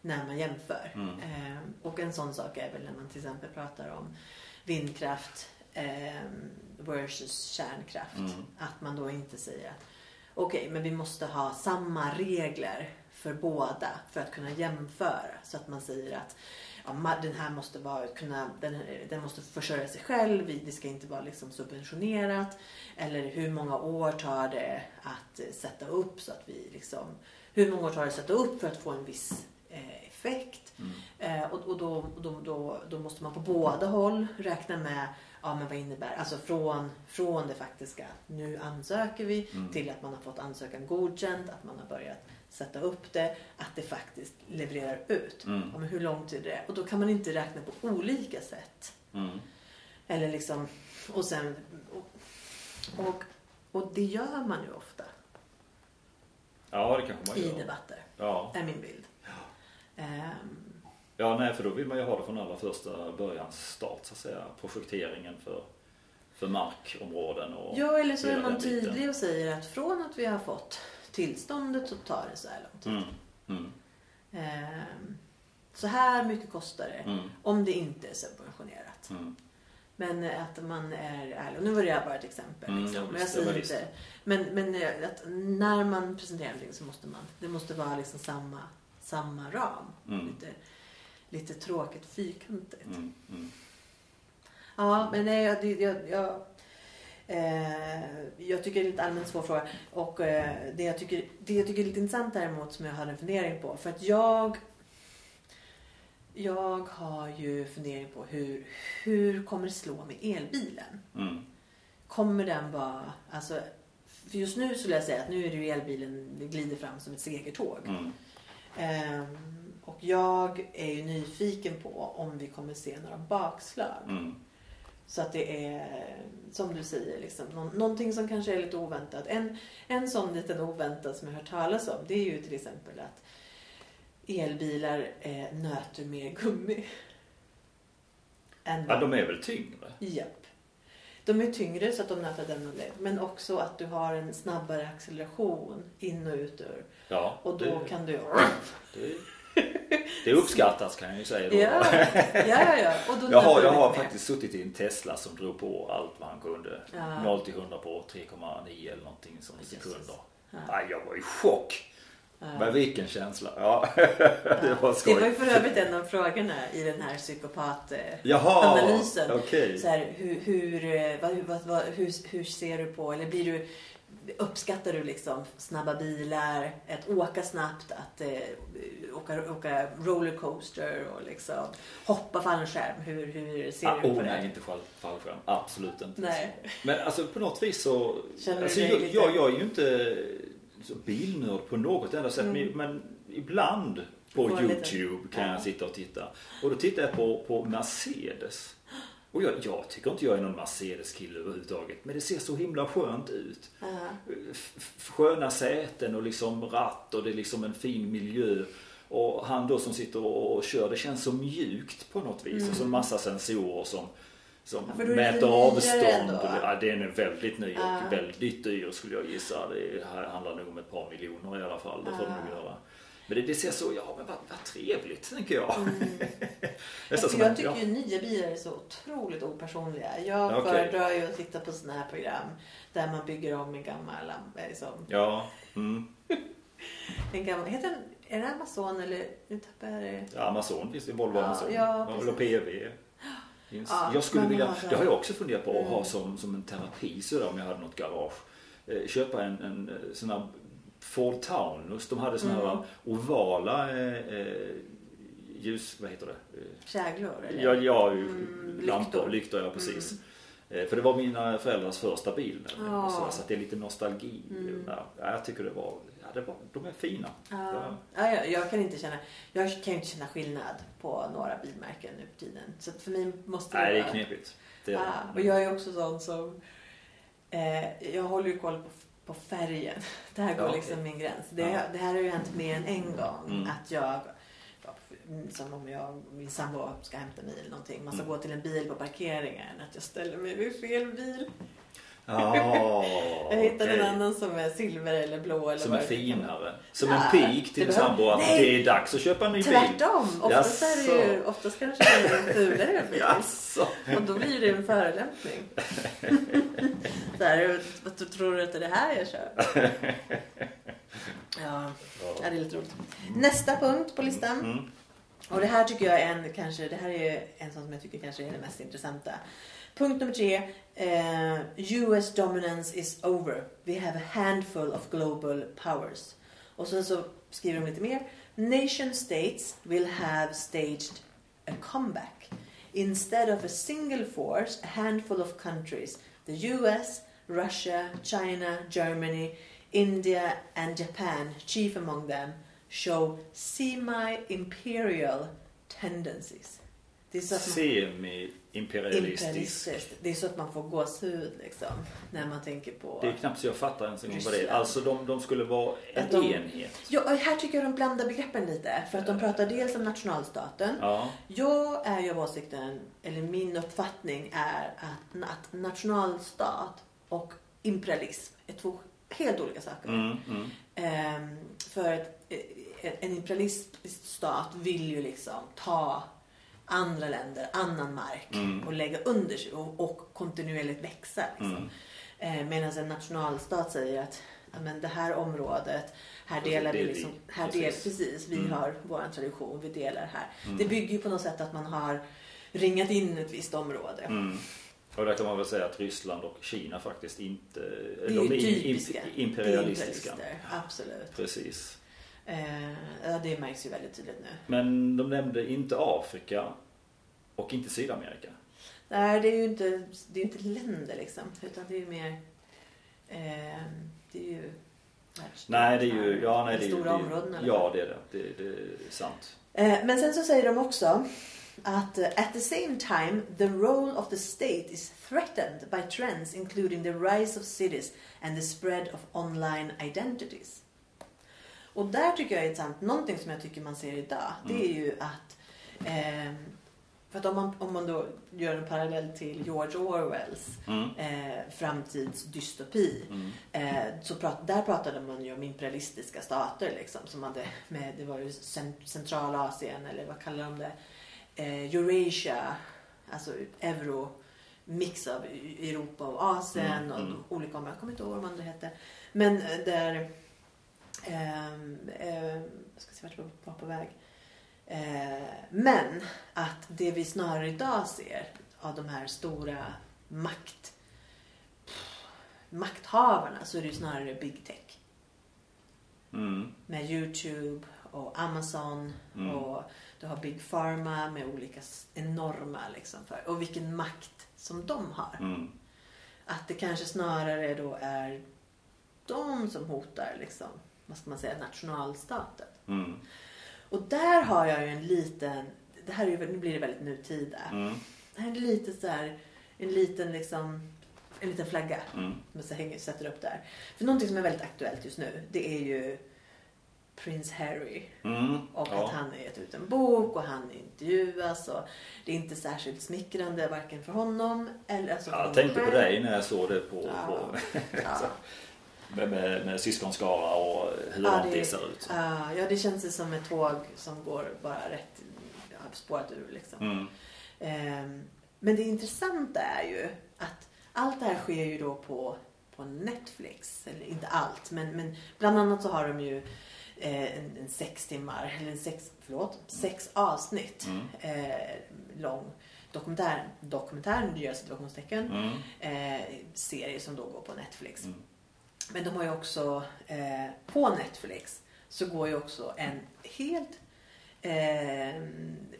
när man jämför. Mm. Eh, och en sån sak är väl när man till exempel pratar om vindkraft eh, versus kärnkraft. Mm. Att man då inte säger att okej, men vi måste ha samma regler för båda för att kunna jämföra. Så att man säger att ja, den här måste vara, kunna, den, den måste försörja sig själv, det ska inte vara liksom subventionerat. Eller hur många år tar det att eh, sätta upp så att vi liksom, hur många år tar det att sätta upp för att få en viss eh, effekt. Mm. Eh, och och då, då, då, då måste man på båda håll räkna med ja, men vad innebär, alltså från, från det faktiska nu ansöker vi Mm. till att man har fått ansökan godkänd, att man har börjat sätta upp det, att det faktiskt levererar ut. Mm. Ja, men hur lång tid är det? Och då kan man inte räkna på olika sätt. Mm. Eller liksom, och sen, och, och, och det gör man ju ofta Ja, det kanske man i gör. debatter, Ja. är min bild. Ehm, ja, nej för då vill man ju ha det från allra första börjans start så att säga. Projekteringen för, för markområden och Ja, eller så är man tydlig och säger att från att vi har fått tillståndet så tar det så här lång tid. Mm. Mm. Ehm, så här mycket kostar det Mm. om det inte är subventionerat. Mm. Men eh, att man är ärlig. Och nu var det bara ett exempel. Mm, liksom. ja, men jag säger inte. Men, men eh, att när man presenterar någonting så måste man. Det måste vara liksom samma, samma ram. Mm. Lite, lite tråkigt fyrkantigt. Mm. Mm. Ja, men nej, jag, jag, jag, eh, jag tycker det är lite allmänt svår fråga. Och eh, det, jag tycker, det jag tycker är lite intressant däremot som jag hade en fundering på. För att jag jag har ju fundering på hur, hur kommer det slå med elbilen? Mm. Kommer den vara, alltså, för just nu skulle jag säga att nu är det ju elbilen, det glider fram som ett segertåg. Mm. Ehm, och jag är ju nyfiken på om vi kommer se några bakslag. Mm. Så att det är, som du säger, liksom, nå- någonting som kanske är lite oväntat. En, en sån liten oväntad som jag har hört talas om, det är ju till exempel att elbilar eh, nöter mer gummi. Än Ja, de är väl tyngre? Japp. De är tyngre så att de nöter den och det. Men också att du har en snabbare acceleration in och ut ur. Ja, Och då det, kan du... det, det uppskattas kan jag ju säga. Då. Ja, ja, ja. ja. Och då Jag har, jag har faktiskt suttit i en Tesla som drog på allt vad han kunde. Ja. 0 till 100 på 3,9 eller någonting som sekunder. Ja. Nej, jag var i chock. Ja. Men vilken känsla. Ja, det var Det skoj. var ju för övrigt en av frågorna i den här psykopat... Jaha, analysen. okej. Så här, hur, hur, vad, vad, vad, hur, hur ser du på, eller blir du, uppskattar du liksom snabba bilar, att åka snabbt, att eh, åka, åka rollercoaster och liksom hoppa fallskärm? Hur, hur ser Ah, du på oh, det? nej, inte fall- fallskärm. Absolut inte. Nej. Men alltså på något vis så... Känner alltså, jag, lite- jag, jag är ju inte bilnörd på något enda sätt. Mm. Men, ibland på Får lite- YouTube kan Ja. jag sitta och titta. Och då tittar jag på, på Mercedes. Och jag, jag tycker inte jag är någon Mercedes-kille överhuvudtaget. Men det ser så himla skönt ut. F- f- Sköna säten och liksom ratt och det är liksom en fin miljö. Och han då som sitter och kör, det känns så mjukt på något vis. Och så en massa sensorer som, som Mm. Ja, mäter avstånd. ändå. Ja, den är väldigt ny och väldigt dyr skulle jag gissa. Det handlar nog om ett par miljoner i alla fall. Det får Ja. det nog göra. Men det, det ser så, ja men vad, vad trevligt tänker jag. Mm. Som jag tycker ja. ju nya bilar är så otroligt opersonliga. Jag Okej. föredrar ju att titta på sådana här program där man bygger om en gammal lampa. Liksom. Ja, mm. En gammal, heter den, är det Amazon eller nu tappar jag det? ja, Amazon finns det, Volvo Ja, Amazon. ja, eller precis. PV. Finns. Ja, jag skulle vilja, det. har jag också funderat på att ha Mm. som, som en terapi sådär om jag hade något garage. Eh, köpa en, en eh, sån här Ford Taunus. De hade såna här Mm. ovala eh, eh, ljus, vad heter det? Eh, Käglor eller? Ja, ja Mm, lampor, lyktor. lyktor ja precis. Eh, För det var mina föräldrars första bil. Ja. Så, så det är lite nostalgi. Mm. Ja, jag tycker det var, ja, det var, de är fina. Ja. Ja. Ja, jag, jag kan inte känna jag kan inte känna skillnad på några bilmärken nu för tiden. Så för mig måste Nej, det är vara- knepigt. Det är det. Ja, och jag är också sån som... Eh, jag håller ju koll på, på färgen. Där går Ja, liksom min gräns. Det, Ja. det här har ju hänt mer än en gång. Mm. Att jag... ja, Som om jag och min sambo ska hämta mig eller någonting. Man ska Mm. gå till en bil på parkeringen. Att jag ställer mig vid fel bil. Ja, jag hittade okej. en annan som är silver eller blå. Eller Som är finare. Som Ja, en pik till sambo att Nej! det är dags att köpa en ny bil. Tvärtom! Oftast är det ju, oftast kanske det är en fulare bil. Jaså. Och då blir det en förolämpning. Vad tror du att det är det här jag kör? Ja, ja, det är lite roligt. Nästa punkt på listan. Mm. Och det här tycker jag är en, kanske, det här är en sån som jag tycker kanske är det mest intressanta. Punkt nummer tre. Eh, US dominance is over. We have a handful of global powers. Och sen så skriver de lite mer. Nation states will have staged a comeback. Instead of a single force, a handful of countries, the US, Russia, China, Germany, India and Japan, chief among them, show semi-imperial tendencies. Det Semi-imperialistisk. imperialistiskt. Det är så att man får gåshud liksom, när man tänker på... Det är knappt så jag fattar ens en gång vad det är. Alltså de, de skulle vara en de- enhet. Ja, här tycker jag de blandar begreppen lite. För att de pratar dels om nationalstaten. Ja. Jag är ju av åsikten, eller min uppfattning är att, att nationalstat och imperialism är två helt olika saker. Mm, mm. Ehm, för att eh, en imperialistisk stat vill ju liksom ta andra länder, annan mark Mm. och lägga under sig och, och kontinuerligt växa. Liksom. Mm. Eh, Medan en nationalstat säger att men det här området, här Precis, delar det vi liksom, här Precis. Del, precis, vi Mm. har vår tradition, vi delar här. Mm. Det bygger ju på något sätt att man har ringat in ett visst område. Mm. Och där kan man väl säga att Ryssland och Kina faktiskt inte... Det är de är typiska. im- imperialistiska. Imperialister, absolut. Precis. Eh, det märks ju väldigt tydligt nu. Men de nämnde inte Afrika och inte Sydamerika. Nej, det är ju inte, det är inte länder liksom. Utan det är ju mer... Eh, det är ju... Nej, det är ju... Ja, nej, det är. Stora det är områden eller Ja, det är det. Det, det är sant. Eh, Men sen så säger de också att eh, at the same time the role of the state is threatened by trends including the rise of cities and the spread of online identities. Och där tycker jag är intressant, någonting som jag tycker man ser idag, det är ju att eh, för att om man, om man då gör en parallell till George Orwells Mm. eh, framtidsdystopi Mm. Eh, så prat, där pratade man ju om imperialistiska stater liksom, som hade med, det var ju cent, Centralasien eller vad kallar de det? Eh, Eurasia, alltså euro, mix av Europa och Asien Mm, och mm. olika områden. Jag kommer inte ihåg vad de andra hette. Men eh, där, ehm, ehm, jag ska se vart jag var på väg. Eh, men att det vi snarare idag ser av de här stora makt makthavarna så är det ju snarare big tech. Mm. Med Youtube och Amazon Mm. och du har Big Pharma med olika enorma liksom för, och vilken makt som de har. Mm. Att det kanske snarare då är de som hotar liksom, vad ska man säga, nationalstaten. Mm. Och där har jag ju en liten, det här är nu blir det väldigt nutida. Mm. Det här är lite så här, en liten liksom, en liten flagga. Mm. som jag hänger, sätter upp där. För någonting som är väldigt aktuellt just nu det är ju Prince Harry. Mm. Och Ja. att han har gett ut en bok och han intervjuas. Och det är inte särskilt smickrande varken för honom eller alltså för Jag tänkte på själv. dig när jag såg det på... Ja. på Ja. med, med, med syskonskara och hur Ja, det, det- ser ut. Ja, ja, det känns ju som ett tåg som går bara rätt, spårat ur liksom. Mm. Ehm, men det intressanta är ju att allt det här sker ju då på, på Netflix. Eller inte allt, men, men bland annat så har de ju eh, en, en sex timmar, eller en sex, förlåt, sex avsnitt Mm. eh, lång dokumentär, dokumentär, nu gör jag situationstecken, Mm. eh, serie som då går på Netflix. Mm. Men de har ju också eh, på Netflix så går ju också en helt eh,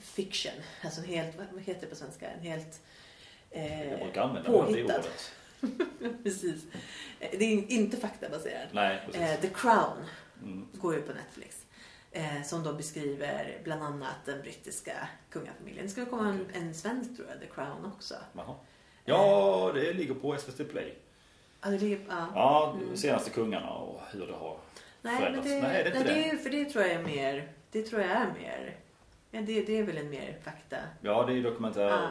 fiction, alltså en helt, vad heter det på svenska? En helt eh, det påhittad. ordet. Precis. Det är inte faktabaserad. Nej. Eh, The Crown Mm. går ju på Netflix. Eh, som då beskriver bland annat den brittiska kungafamiljen. Det ska komma en, en svensk tror jag, The Crown också. Jaha. Ja, det ligger på SVT Play. Ja, det ligger, ja. Ja, Mm. senaste kungarna och hur det har Nej, men förändrats. det, Nej, det är inte nej, det det. är, för det tror jag är mer, det tror jag är mer, ja, det, det är väl en mer fakta. Ja, det är dokumentär Ah.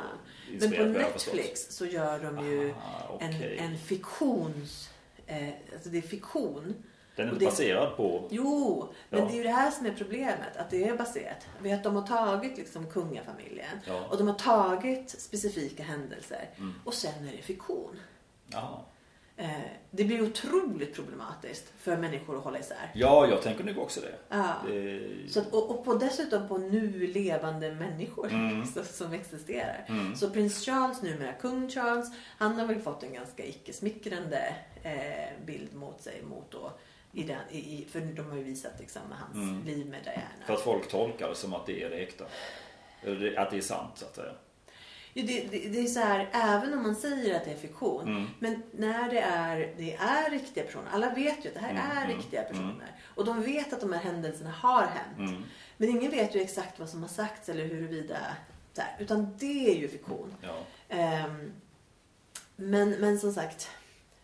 Men på. Netflix så gör de ju Ah, en, okej. en fiktions, eh, alltså det är fiktion. Den är inte det- baserad på... Jo, men Ja. det är ju det här som är problemet, att det är baserat. Vi att de har tagit liksom kungafamiljen Ja. och de har tagit specifika händelser Mm. och sen är det fiktion. Jaha. Eh, det blir otroligt problematiskt för människor att hålla isär. Ja, jag tänker nog också det. Ja. det... Så att, och, och på, dessutom på nu levande människor Mm. som, existerar. Mm. Så prins Charles, numera kung Charles, han har väl fått en ganska icke-smickrande eh, bild mot sig. Mot då, i den, i, för de har ju visat liksom, hans Mm. liv med För Diana. att folk tolkar det som att det är det äkta. Att det är sant, så att säga. Det, det, det är så här, även om man säger att det är fiktion. Mm. Men när det är, det är riktiga personer. Alla vet ju att det här Mm, är mm, riktiga mm. personer. Och de vet att de här händelserna har hänt. Mm. Men ingen vet ju exakt vad som har sagts eller huruvida... Där, utan det är ju fiktion. Ja. Ehm, men, men som sagt,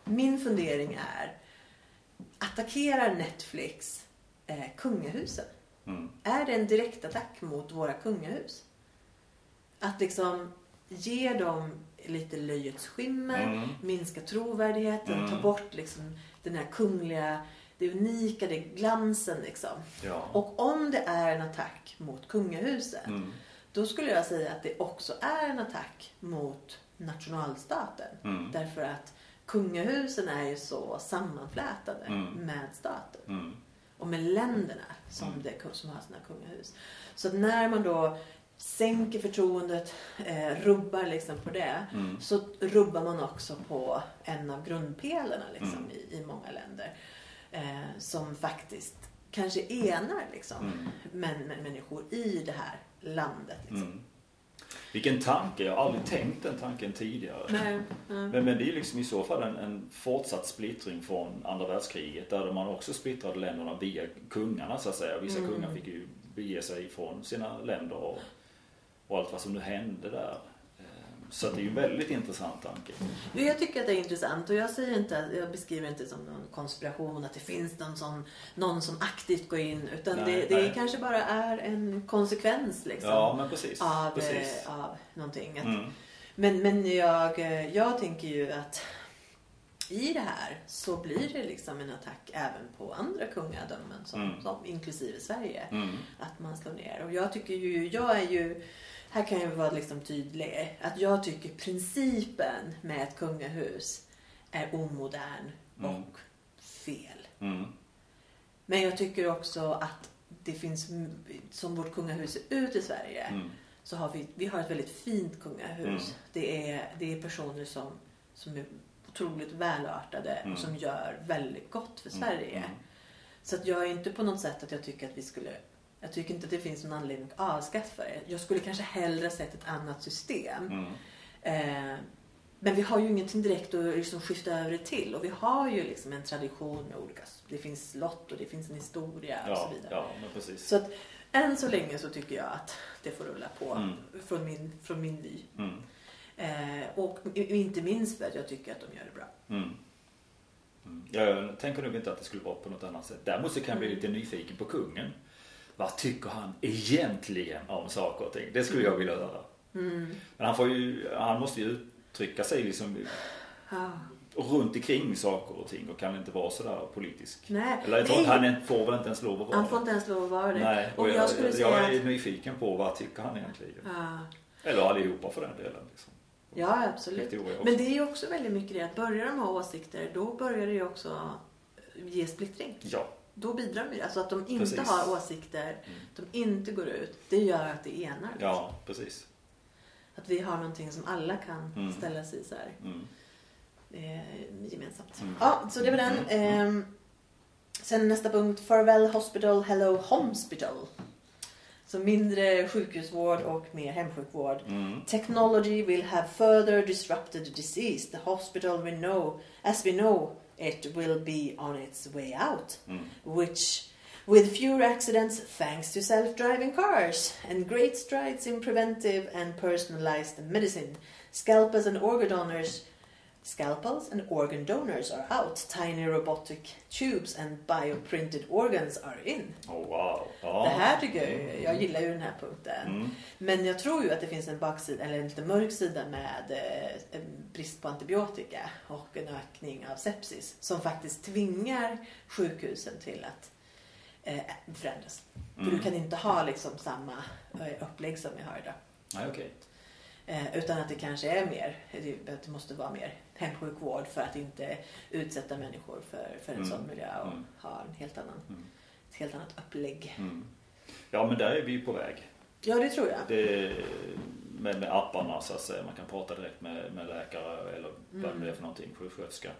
min fundering är, attackerar Netflix eh, kungahusen? Mm. Är det en direktattack mot våra kungahus? Att liksom ge dem lite löjets skimmer, Mm. minska trovärdigheten, Mm. ta bort liksom den här kungliga, det unika, det glansen liksom. Ja. Och om det är en attack mot kungahuset, Mm. då skulle jag säga att det också är en attack mot nationalstaten. Mm. Därför att kungahusen är ju så sammanflätade Mm. med staten. Mm. Och med länderna som, det, som har sina kungahus. Så när man då sänker förtroendet, eh, rubbar liksom på det. Mm. Så rubbar man också på en av grundpelarna liksom, Mm. i, i många länder. Eh, som faktiskt kanske enar liksom, Mm. men, men människor i det här landet. Liksom. Mm. Vilken tanke, jag har aldrig tänkt den tanken tidigare. Nej, nej. Men, men det är liksom i så fall en, en fortsatt splittring från andra världskriget där man också splittrade länderna via kungarna så att säga. Vissa Mm. kungar fick ju bege sig ifrån sina länder och, och allt vad som nu hände där. Eh, Så det är ju en väldigt intressant tanke. Jag tycker att det är intressant och jag, säger inte, jag beskriver inte som någon konspiration att det finns någon som, någon som aktivt går in utan Nej, det, det nej. kanske bara är en konsekvens liksom, Ja, men precis. av, precis. eh, av någonting. Att, Mm. Men, men jag, jag tänker ju att i det här så blir det liksom en attack även på andra kungadömen som, Mm. som, inklusive Sverige. Mm. Att man slår ner. Och jag tycker ju, jag är ju, här kan jag vara liksom tydlig, att jag tycker principen med ett kungahus är omodern Mm. och fel. Mm. Men jag tycker också att det finns, som vårt kungahus ser ut i Sverige, Mm. så har vi, vi har ett väldigt fint kungahus. Mm. Det, är, det är personer som, som är otroligt välartade Mm. och som gör väldigt gott för Mm. Sverige. Mm. Så att jag är inte på något sätt att jag tycker att vi skulle jag tycker inte att det finns någon anledning att avskaffa det. Jag skulle kanske hellre sett ett annat system. Mm. Eh, men vi har ju ingenting direkt att liksom skifta över det till. Och vi har ju liksom en tradition med olika... Det finns slott och det finns en historia och så Ja, vidare. ja, men precis. Så att än så länge så tycker jag att det får rulla på Mm. från, min, från min vy. Mm. Eh, och inte minst för att jag tycker att de gör det bra. Mm. Mm. Jag tänker nog inte att det skulle vara på något annat sätt. Däremot så kan jag bli Mm. lite nyfiken på kungen. Vad tycker han egentligen om saker och ting? Det skulle jag vilja höra. Mm. Men han, får ju, han måste ju uttrycka sig liksom Ja. runt omkring saker och ting och kan inte vara sådär politisk. Nej. Eller jag tror Nej. han får väl inte ens lov att vara Han får inte ens lov att vara det. Nej, och, och jag, jag skulle jag, säga är att... nyfiken på vad tycker han egentligen. Ja, Eller allihopa för den delen. Liksom. ja, absolut. Men det är ju också väldigt mycket det att börjar de ha åsikter, då börjar det ju också ge splittring. Ja, Då bidrar de ju. Alltså att de inte Precis. har åsikter, de inte går ut, det gör att det enar. ja precis. Att vi har någonting som alla kan Mm. ställa sig så här, Mm. eh, gemensamt. Mm. Ja, så det var den. Ehm, sen nästa punkt, Farewell Hospital, Hello Hospital. Så mindre sjukhusvård och mer hemsjukvård. Mm. Technology will have further disrupted disease. The hospital we know, as we know it, will be on its way out. Mm. Which, with fewer accidents thanks to self-driving cars and great strides in preventive and personalized medicine, scalpers and organ donors, scalpels and organ donors are out. Tiny robotic tubes and bioprinted organs are in. Oh, wow. Ja. Det här tycker jag ju, jag gillar ju den här punkten. Mm. Men jag tror ju att det finns en baksida, eller en lite mörk sida med eh, en brist på antibiotika och en ökning av sepsis som faktiskt tvingar sjukhusen till att eh, förändras. För Mm. du kan inte ha liksom samma eh, upplägg som vi har idag. Nej, okej. Eh, utan att det kanske är mer, det måste vara mer hemsjukvård för att inte utsätta människor för, för en Mm. sån miljö och Mm. ha en helt annan, Mm. ett helt annat upplägg. Mm. Ja, men där är vi på väg. Ja, det tror jag. Det, med, med apparna så att säga. Man kan prata direkt med, med läkare eller vad Mm. det är för någonting, sjuksköterska.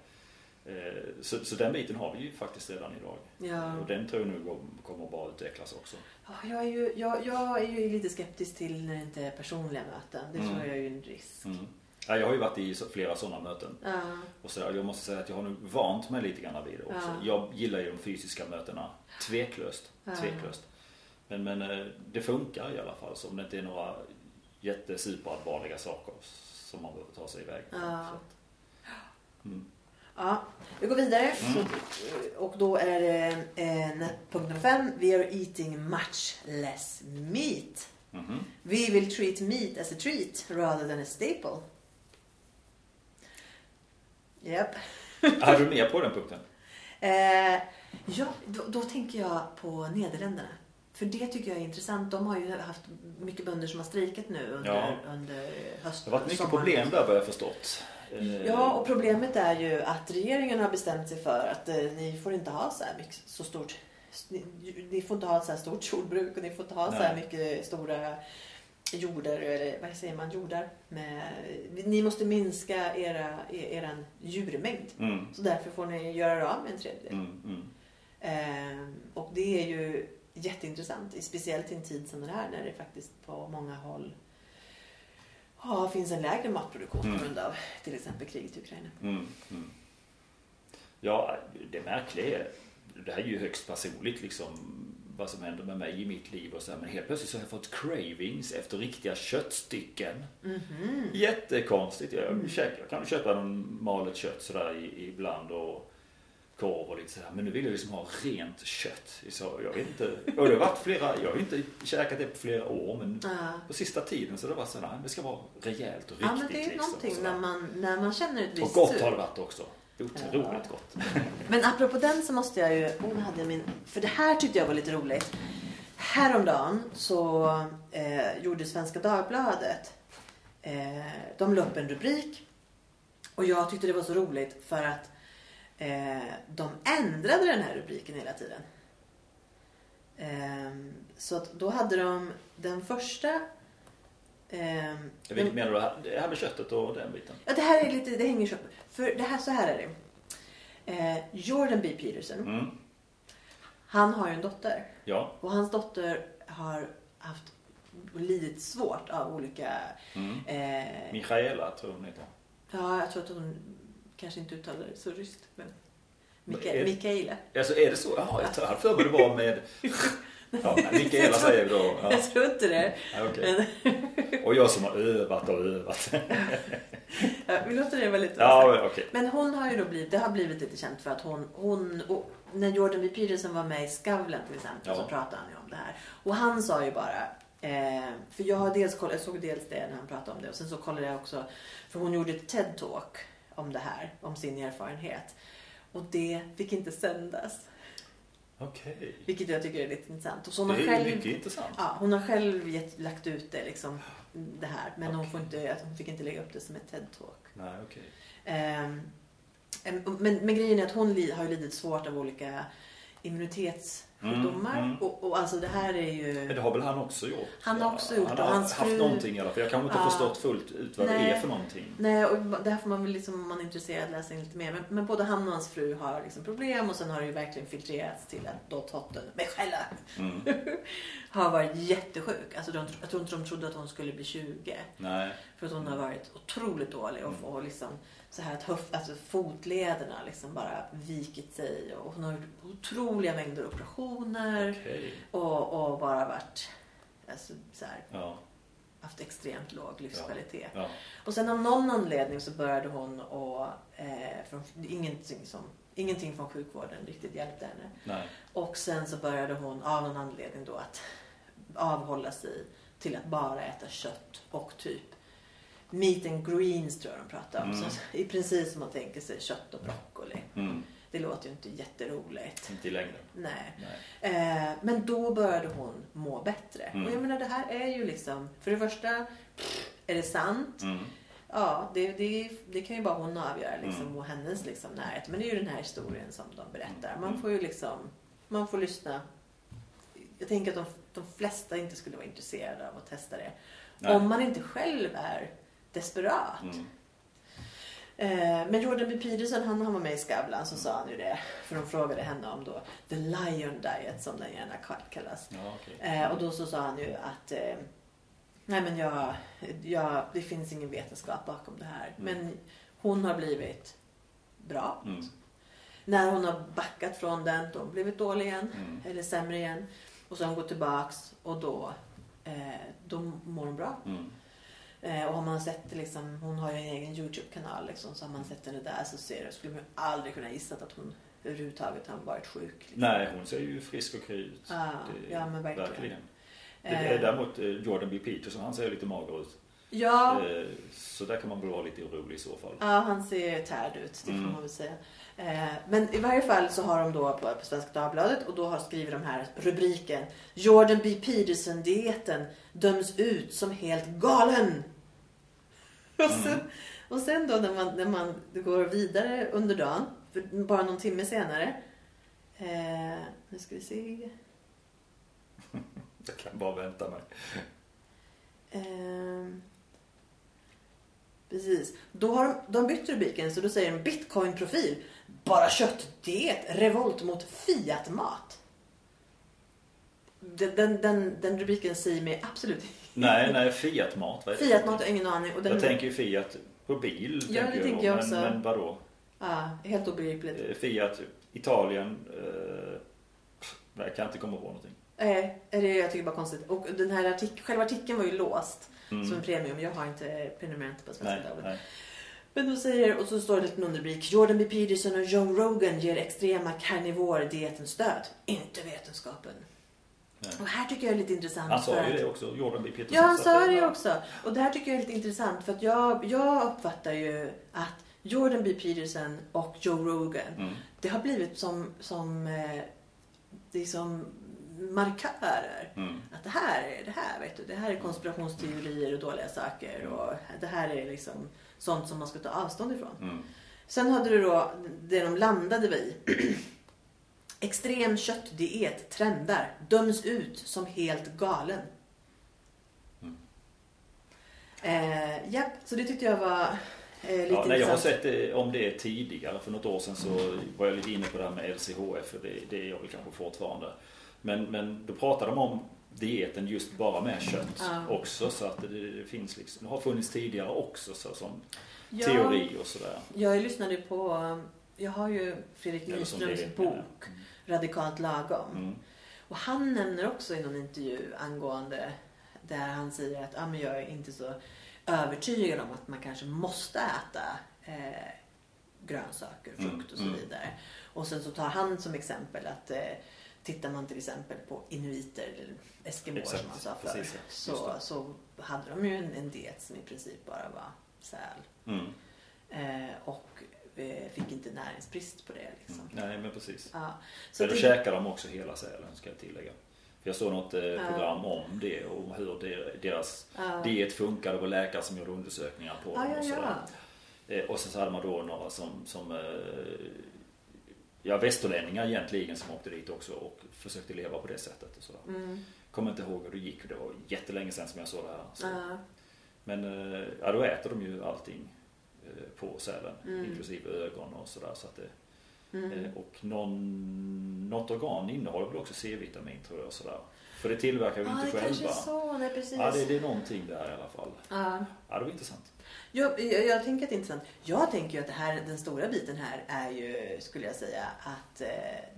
Eh, Så, så den biten har vi ju faktiskt redan idag. Ja. Och den tror jag nu kom- kommer bara utvecklas också. Ja, jag, är ju, jag, jag är ju lite skeptisk till när det inte är personliga möten. Det Mm. tror jag är ju en risk. Mm. Ja, jag har ju varit i flera sådana möten. Ja, Och så jag måste säga att jag har nu vant mig lite grann vid det också. Ja. Jag gillar ju de fysiska mötena. Tveklöst. Tveklöst. Men, men eh, det funkar i alla fall. Så om det inte är några jättesuperallvarliga saker som man behöver ta sig iväg. Ja. Mm. ja. vi går vidare. Mm. Så, och då är det eh, punkt nummer fem. We are eating much less meat. Mhm. We will treat meat as a treat rather than a staple. Japp. Är du med på den punkten? Eh, ja, då, då tänker jag på Nederländerna. För det tycker jag är intressant. De har ju haft mycket bönder som har strejkat nu under, Ja. under hösten. Det har varit mycket sommaren. problem där vad jag förstått. Eh, Ja, och problemet är ju att regeringen har bestämt sig för att eh, ni får inte ha så här mycket, så stort ni, ni får inte ha ett så här stort jordbruk och ni får inte ha så här Nej. mycket stora jordar, eller vad säger man, jordar. Med, ni måste minska era, e- eran djurmängd. Mm. Så därför får ni göra er av med en tredjedel. Mm, mm. Ehm, och det är ju jätteintressant, speciellt i en tid som den här när det faktiskt på många håll ja, finns en lägre matproduktion Mm. på grund av till exempel kriget i Ukraina. Mm, mm. Ja, det märkliga är, det här är ju högst personligt liksom, vad som händer med mig i mitt liv och så här, men helt plötsligt så har jag fått cravings efter riktiga köttstycken. Mhm. Jättekonstigt. Jag, käkar, jag kan köpa någon malet kött sådär i- ibland och korv och lite sådär. Men nu vill jag liksom ha rent kött. Så jag inte. Och det har varit flera, jag har inte käkat det på flera år men Ja. på sista tiden så det varit sådär, det ska vara rejält och riktigt. Ja, men det är liksom, någonting när man, när man känner ett Och visst gott sug. har det varit också. Otroligt gott. Men apropå den så måste jag ju, oh, nu hade jag min, för det här tyckte jag var lite roligt. Häromdagen så eh, gjorde Svenska Dagbladet, eh, de la upp en rubrik och jag tyckte det var så roligt för att eh, de ändrade den här rubriken hela tiden. Eh, så att då hade de den första eh, Vilket menar du? Det här med köttet och den biten? Ja, det här är lite, det hänger ihop. För det här, så här är det. Eh, Jordan B. Peterson, Mm. han har ju en dotter. Ja. Och hans dotter har haft lidit svårt av olika... Mm. Eh, Michaela tror hon heter. ja, jag tror att hon kanske inte uttalar det så ryskt. Men Mika, Mikaela. Alltså är det så? Jaha, jag hade för mig det var med... Ja, Mikaela säger vi då. Ja, Jag tror inte det. ja, okej. Och jag som har övat och övat. Ja, vi låter det vara lite Ja, osagt. men hon har ju då blivit, det har blivit lite känt för att hon, hon och när Jordan B. Peterson var med i Skavlan till exempel Ja. så pratade han ju om det här. Och han sa ju bara, eh, för jag har dels kollat, jag såg dels det när han pratade om det och sen så kollade jag också, för hon gjorde ett TED-talk om det här, om sin erfarenhet. Och det fick inte sändas. Okej. Vilket jag tycker är lite intressant. Och så hon Det är själv, mycket intressant. ja, hon har själv gett, lagt ut det, liksom, det här. Men hon, Okej. får inte, hon fick inte lägga upp det som ett TED-talk. Nej, okej. Ehm, em, men, men grejen är att hon har ju lidit svårt av olika immunitetssjukdomar. Mm, mm. Och, och alltså det här är ju... Det har väl han också gjort? Han har också gjort Han det. har Hans haft fru- någonting i alla fall. Jag kanske inte Ja. förstått fullt ut vad det Nej. är för någonting. Nej, och där får man väl liksom, om man är intresserad, läsa in lite mer. Men, men både han och hans fru har liksom problem och sen har det ju verkligen filtrerats till att då Totten, mig själv, Mm. har varit jättesjuk. Alltså de, jag tror inte de trodde att hon skulle bli 20. Nej. För att hon har varit otroligt dålig och, och liksom så här att höf, alltså fotlederna liksom bara vikit sig och hon har gjort otroliga mängder operationer Okej. och, och bara varit alltså, så här, Ja. haft extremt låg livskvalitet. ja. Och sen av någon anledning så började hon och eh, från, ingenting, som, ingenting från sjukvården riktigt hjälpte henne. Nej. Och sen så började hon av någon anledning då att avhålla sig till att bara äta kött och typ meat and greens tror jag de pratar om. Mm. Så I princip som man tänker sig kött och broccoli. Mm. Det låter ju inte jätteroligt. Inte i längden. Nej. Nej. Eh, men då började hon må bättre. Mm. Och jag menar det här är ju liksom, för det första, är det sant? Mm. Ja, det, det, det kan ju bara hon avgöra liksom, Mm. och hennes liksom, närhet. Men det är ju den här historien som de berättar. Man Mm. får ju liksom, man får lyssna. Jag tänker att de, de flesta inte skulle vara intresserade av att testa det. Nej. Om man inte själv är desperat. Mm. Eh, men Jordan B. Peterson, han, han var med i Skavlan, så sa han ju det. För de frågade henne om då the lion diet som den gärna kallas. Ja, okej. Eh, och då så sa han ju att eh, nej men jag, jag, det finns ingen vetenskap bakom det här. Mm. Men hon har blivit bra. Mm. När hon har backat från den, då har hon blivit dålig igen. Mm. Eller sämre igen. Och så har hon gått tillbaks och då, eh, då mår hon bra. Eh, och har man sett liksom, hon har ju en egen Youtube-kanal liksom, så har man sett henne där så ser det, skulle man aldrig kunna gissa att hon överhuvudtaget har varit sjuk. Liksom. Nej, hon ser ju frisk och kry ut. Det- ja, men verkligen. verkligen. Det Eh, är däremot eh, Jordan B. Peterson, han ser lite mager ut. Ja, Så där kan man väl vara lite orolig i så fall. Ja, han ser tärd ut, det får Mm. man väl säga. Men i varje fall så har de då på, på Svenska Dagbladet och då har skrivit de här rubriken Jordan B. Peterson-dieten döms ut som helt galen. Och sen, och sen då när man, när man går vidare under dagen, för bara någon timme senare. Eh, nu ska vi se. Jag kan bara vänta mig. Ehm, precis. Då har de, de bytt rubriken så då säger de Bitcoin-profil. Bara köttdiet. Revolt mot Fiat-mat. Den, den, den, den rubriken säger mig absolut Nej, nej, Fiat-mat. Fiat-mat har ingen aning. Och den, Jag tänker ju Fiat på bil. Ja, det tänker tänker jag också. men vadå? Ja, helt obegripligt. Eh, Fiat, Italien. Eh, nej, jag kan inte komma på någonting. Eh, är det, jag tycker bara konstigt. Och den här artik- själva artikeln var ju låst Mm. som en premium. Jag har inte prenumerant på Svenska Nej, Dagbladet. nej. Men då säger, och så står det en liten underrubrik. Jordan B. Peterson och Joe Rogan ger extrema carnivore-dieten stöd. Inte vetenskapen. Nej. Och här tycker jag är lite intressant. Han sa ju det också, Jordan B. Peterson. Ja, han sa det också. Och det här tycker jag är lite intressant för att jag, jag uppfattar ju att Jordan B. Peterson och Joe Rogan, Mm. det har blivit som, som eh, liksom markörer. Mm. Att det här är det här, vet du. Det här är konspirationsteorier och dåliga saker. Och det här är liksom sånt som man ska ta avstånd ifrån. Mm. Sen hade du då det de landade vid. Extrem köttdiet trendar. Döms ut som helt galen. Mm. Eh, japp, så det tyckte jag var eh, lite Ja, nej, jag har sett det, om det tidigare. För något år sedan så var jag lite inne på det här med LCHF. För det, det är jag väl kanske fortfarande. Men, men då pratade de om dieten just bara med kött Ja. också. Så att det, det finns liksom, det har funnits tidigare också så, som Ja, teori och sådär. Jag lyssnade på, jag har ju Fredrik Nyströms bok Radikalt lagom. Mm. Och han nämner också i någon intervju angående där han säger att ah, men jag är inte så övertygad om att man kanske måste äta eh, grönsaker, Mm, frukt och så mm. vidare. Och sen så tar han som exempel att eh, tittar man till exempel på inuiter eller eskimåer Exakt, som han sa förr. ja. Så, så hade de ju en, en diet som i princip bara var säl. Mm. Eh, och fick inte näringsbrist på det. Liksom. Mm. Nej men precis. Ja. Så då det, käkar de också hela sälen ska jag tillägga. För jag såg något eh, program om det och hur deras ja. diet funkar. Det var läkare som gjorde undersökningar på dem och sådär. Eh, Och sen så hade man då några som, som eh, ja, västerlänningar egentligen som åkte dit också och försökte leva på det sättet. Och sådär. Mm. Kommer inte ihåg hur det gick, det var jättelänge sedan som jag såg det här. Så. Ja. Men eh, ja, då äter de ju allting på sälen, Mm. inklusive ögon och sådär. Så att det, Mm. eh, och någon, något organ innehåller väl också C-vitamin tror jag. Sådär. För det tillverkar vi Ja, inte det kanske själva. är så. Nej, precis. Ja, det, det är någonting där i alla fall. Ja. Ja, det var intressant. Jag, jag, jag tänker att det är intressant. Jag tänker ju att det här, den stora biten här är ju, skulle jag säga, att eh,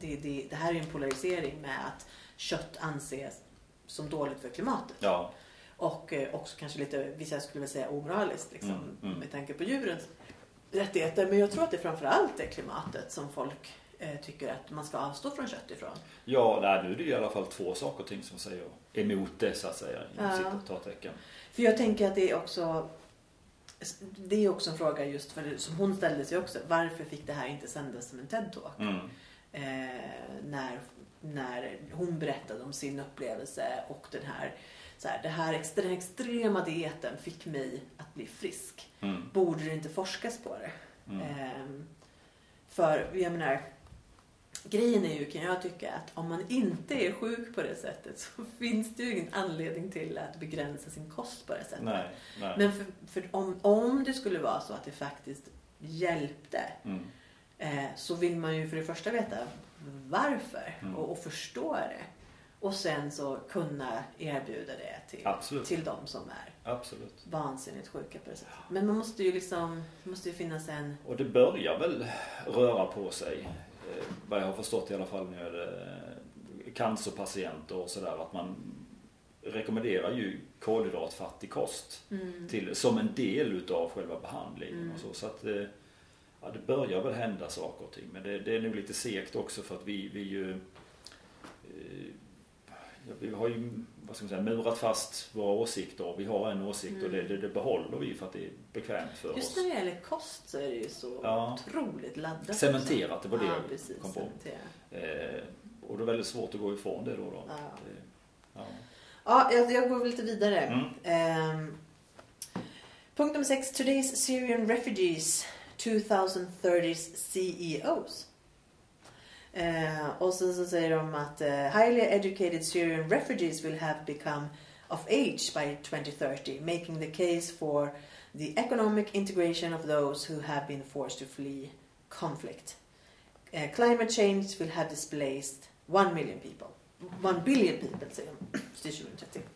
det, det, det här är en polarisering med att kött anses som dåligt för klimatet. Ja, Och eh, också kanske lite, vissa skulle väl säga omoraliskt liksom, Mm, mm. med tanke på djurens rättigheter. Men jag tror att det framförallt är klimatet som folk eh, tycker att man ska avstå från kött ifrån. ja nej, nu är det i alla fall två saker och ting som säger emot det så att säga. Ja. För jag tänker att det är också det är också en fråga just för som hon ställde sig också. Varför fick det här inte sändas som en TED-talk? Mm. Eh, när, när hon berättade om sin upplevelse och den här, så här, det här den här extrema dieten fick mig att bli frisk. Mm. Borde det inte forskas på det? Mm. Ehm, för jag menar, grejen är ju kan jag tycka att om man inte är sjuk på det sättet så finns det ju ingen anledning till att begränsa sin kost på det sättet. Nej, nej. Men för, för om, om det skulle vara så att det faktiskt hjälpte Mm. eh, så vill man ju för det första veta varför Mm. och, och förstå det. Och sen så kunna erbjuda det till, Absolut. till de som är Absolut. vansinnigt sjuka på det sättet. Men man måste ju liksom, det måste ju finnas en... Och det börjar väl röra på sig. Eh, vad jag har förstått i alla fall med eh, cancerpatienter och sådär. Att man rekommenderar ju kolhydratfattig kost Mm. till, som en del utav själva behandlingen. Mm. Och så. så att, eh, ja, det börjar väl hända saker och ting. Men det, det är nog lite segt också för att vi, vi ju vi har ju vad ska man säga, murat fast våra åsikter. Vi har en åsikt och det, Mm. det, det behåller vi för att det är bekvämt för Just oss. när det gäller kost så är det ju så Ja. otroligt laddat. Cementerat, det var det ja, jag precis, kom på. Eh, och det är väldigt svårt att gå ifrån det då. då. Ja. Det, ja. Ja, jag, jag går väl lite vidare. Mm. Ehm, punkt nummer sex. Today's Syrian refugees 2030s CEOs. Eh, och sen så säger de att eh, highly educated Syrian refugees will have become of age by 2030, making the case for the economic integration of those who have been forced to flee conflict. Eh, climate change will have displaced one million people. One billion people säger de till 2030. Eh,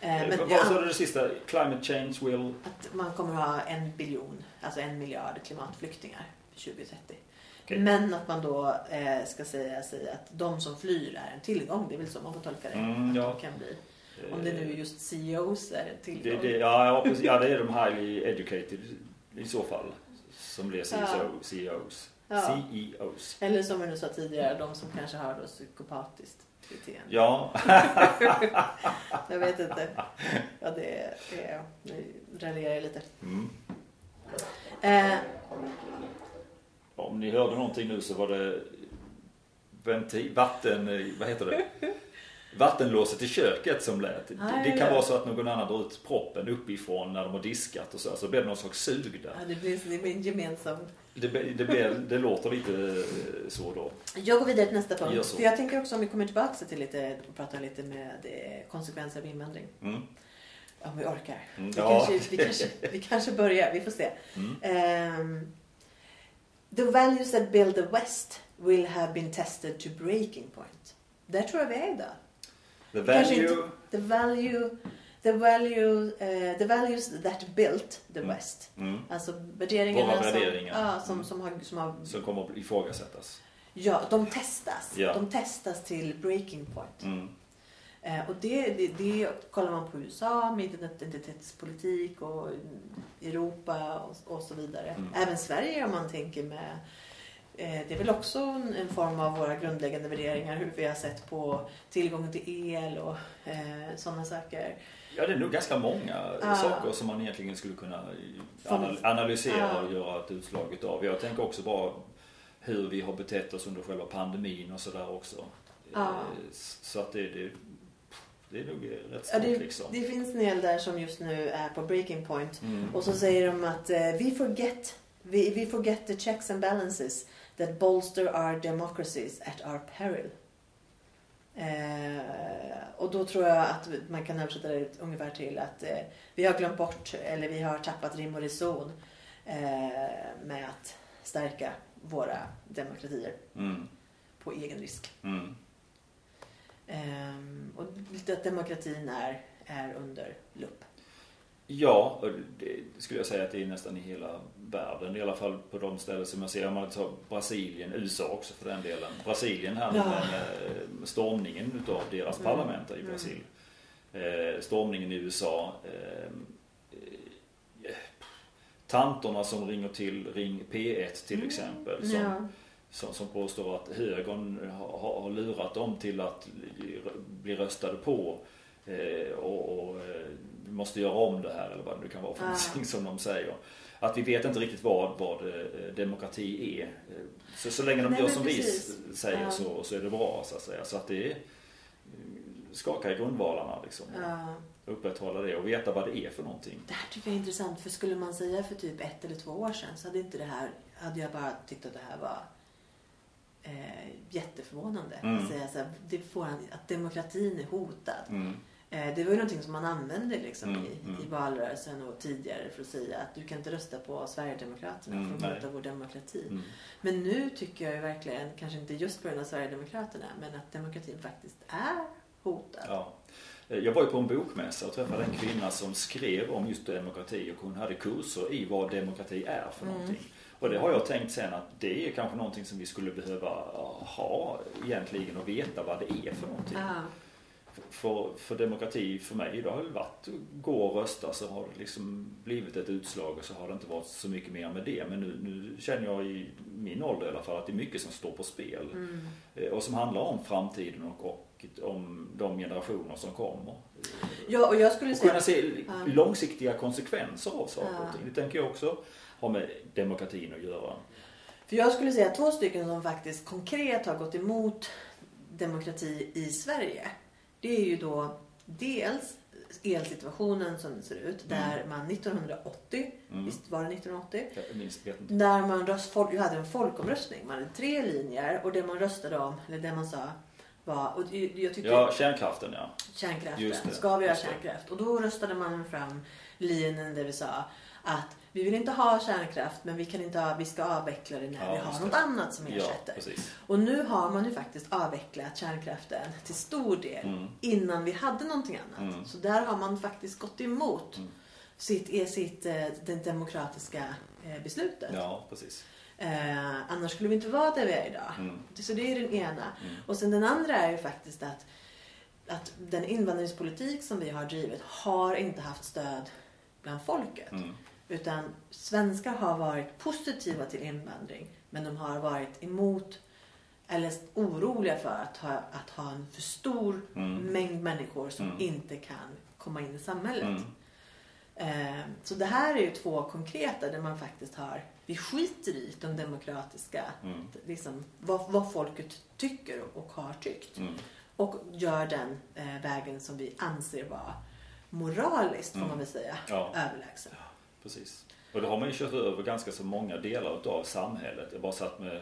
Eh, men vad sa du det sista? Climate change will... att man kommer att ha en biljon, alltså en miljard klimatflyktingar 2030. Okej. Men att man då eh, ska säga sig att de som flyr är en tillgång. Det är väl så man får tolka det. Mm, att ja. de kan bli. Om det nu är just CEOs är en Det, tillgång. det, ja, ja, precis. ja, det är de highly educated i så fall. Som blir Ja. CEOs. Ja. CEOs. Eller som vi nu sa tidigare, de som kanske har då psykopatiskt beteende. Ja, Jag vet inte. Ja, det. Det är nu raljerar jag lite. mm. Eh, om ni hörde någonting nu så var det ventil, vatten, vad heter det? Vattenlåset i köket som lät. Det, Ja, det kan ja. vara så att någon annan drar ut proppen uppifrån när de har diskat och så. Så blir det någon slags sug där. ja, det blir, det blir en gemensam Det, det, blir, det låter lite eh, så då. Jag går vidare till nästa punkt. För jag tänker också om vi kommer tillbaka till lite, och pratar lite med eh, konsekvenser av invandring. Mm. Om vi orkar. Mm, Vi, ja. kanske, vi, kanske, vi kanske börjar, vi får se. Mm. Ehm, the values that build the West will have been tested to breaking point. Där tror jag vi är idag. The value... inte- The value, the value, eh, the values that built the Mm. West. Mm. Alltså värderingarna, Våra värderingar. Som, ja, som, Mm. som, har, som har Som kommer att ifrågasättas. Ja, de testas. Ja. De testas till breaking point. Mm. Eh, och det, det, det kollar man på USA med identitetspolitik och Europa och, och så vidare. Mm. Även Sverige om man tänker med eh, det är väl också en, en form av våra grundläggande värderingar hur vi har sett på tillgången till el och eh, sådana saker. Ja, det är nog ganska många Ja. saker som man egentligen skulle kunna anal- analysera Ja. och göra ett utslag utav. Jag tänker också bara hur vi har betett oss under själva pandemin och sådär också. Ja. Eh, Så att det, det, det är nog rätt Ja, stort det, liksom. det finns en del där som just nu är på breaking point. Mm. Och så säger de att eh, we forget we, we forget the checks and balances that bolster our democracies at our peril. Eh, och då tror jag att man kan översätta det ungefär till att eh, vi har glömt bort eller vi har tappat rim och reson eh, med att stärka våra demokratier Mm. på egen risk. Mm. Ehm, och lite att demokratin är, är under lupp. Ja, och det skulle jag säga att det är nästan i hela världen. I alla fall på de ställen som jag ser. Om man tar Brasilien, USA också för den delen. Brasilien här Ja. med eh, stormningen utav deras Mm. parlament i Brasilien. Eh, stormningen i USA. Eh, tanterna som ringer till Ring P1 till Mm. exempel. Som, Ja. Som, som påstår att högern har, har lurat dem till att bli röstade på eh, och, och eh, vi måste göra om det här eller vad det nu kan vara för Ah. någonting som de säger. Att vi vet inte riktigt vad, vad eh, demokrati är. Eh, Så, så länge de Nej, gör som precis. vi säger Ja. så, så är det bra så att säga. Så att det är, skaka i grundvalarna liksom. Ja. Upprätthålla det och veta vad det är för någonting. Det här tycker jag är intressant för skulle man säga för typ ett eller två år sedan så hade inte det här, hade jag bara tyckt att det här var eh, jätteförvånande. Mm. Att säga så här, det får en, att demokratin är hotad. Mm. Eh, det var ju någonting som man använde liksom Mm, i, mm. i valrörelsen och tidigare för att säga att du kan inte rösta på Sverigedemokraterna Mm, för att hota vår demokrati. Mm. Men nu tycker jag ju verkligen, kanske inte just på grund av Sverigedemokraterna, men att demokratin faktiskt är hotad. Ja. Eh, Jag var ju på en bokmässa och träffade en kvinna som skrev om just demokrati och hon hade kurser i vad demokrati är för Mm. någonting. Och det har jag tänkt sen att det är kanske någonting som vi skulle behöva ha egentligen och veta vad det är för någonting. Ja. För, för demokrati för mig, det har väl varit gå och rösta så har det liksom blivit ett utslag och så har det inte varit så mycket mer med det. Men nu, nu känner jag i min ålder i alla fall att det är mycket som står på spel. Mm. Eh, Och som handlar om framtiden och, och om de generationer som kommer. ja, och jag skulle Och kunna säga... se långsiktiga konsekvenser av saker och ting. Det tänker jag också har med demokratin att göra. För jag skulle säga två stycken som faktiskt konkret har gått emot demokrati i Sverige. Det är ju då dels elsituationen som den ser ut. Där man 1980, Mm. visst var det 1980? Jag. Där man röst, folk, hade en folkomröstning. Man hade tre linjer och det man röstade om, eller det man sa var, och jag tycker Ja, kärnkraften ja. kärnkraften. Ska vi ha kärnkraft? Och då röstade man fram linjen där vi sa att vi vill inte ha kärnkraft men vi, kan inte ha, vi ska avveckla det när Ja, vi har något det. annat som Ja, ersätter. precis. och nu har man ju faktiskt avvecklat kärnkraften till stor del Mm. innan vi hade någonting annat. Mm. Så där har man faktiskt gått emot Mm. sitt, eh, sitt eh, det demokratiska eh, beslutet. Ja, precis. Eh, annars skulle vi inte vara där vi är idag. Mm. Så det är den ena. Mm. Och sen den andra är ju faktiskt att, att den invandringspolitik som vi har drivit har inte haft stöd bland folket. Mm. Utan svenskar har varit positiva till invandring men de har varit emot eller oroliga för att ha, att ha en för stor Mm. mängd människor som Mm. inte kan komma in i samhället. Eh, Så det här är ju två konkreta där man faktiskt har, vi skiter i de demokratiska, Mm. liksom, vad, vad folket tycker och har tyckt. Mm. Och gör den eh, vägen som vi anser vara moraliskt, får Mm. man väl säga, Ja. överlägsen. Precis. Och då har man ju kört över ganska så många delar utav samhället. Jag bara satt med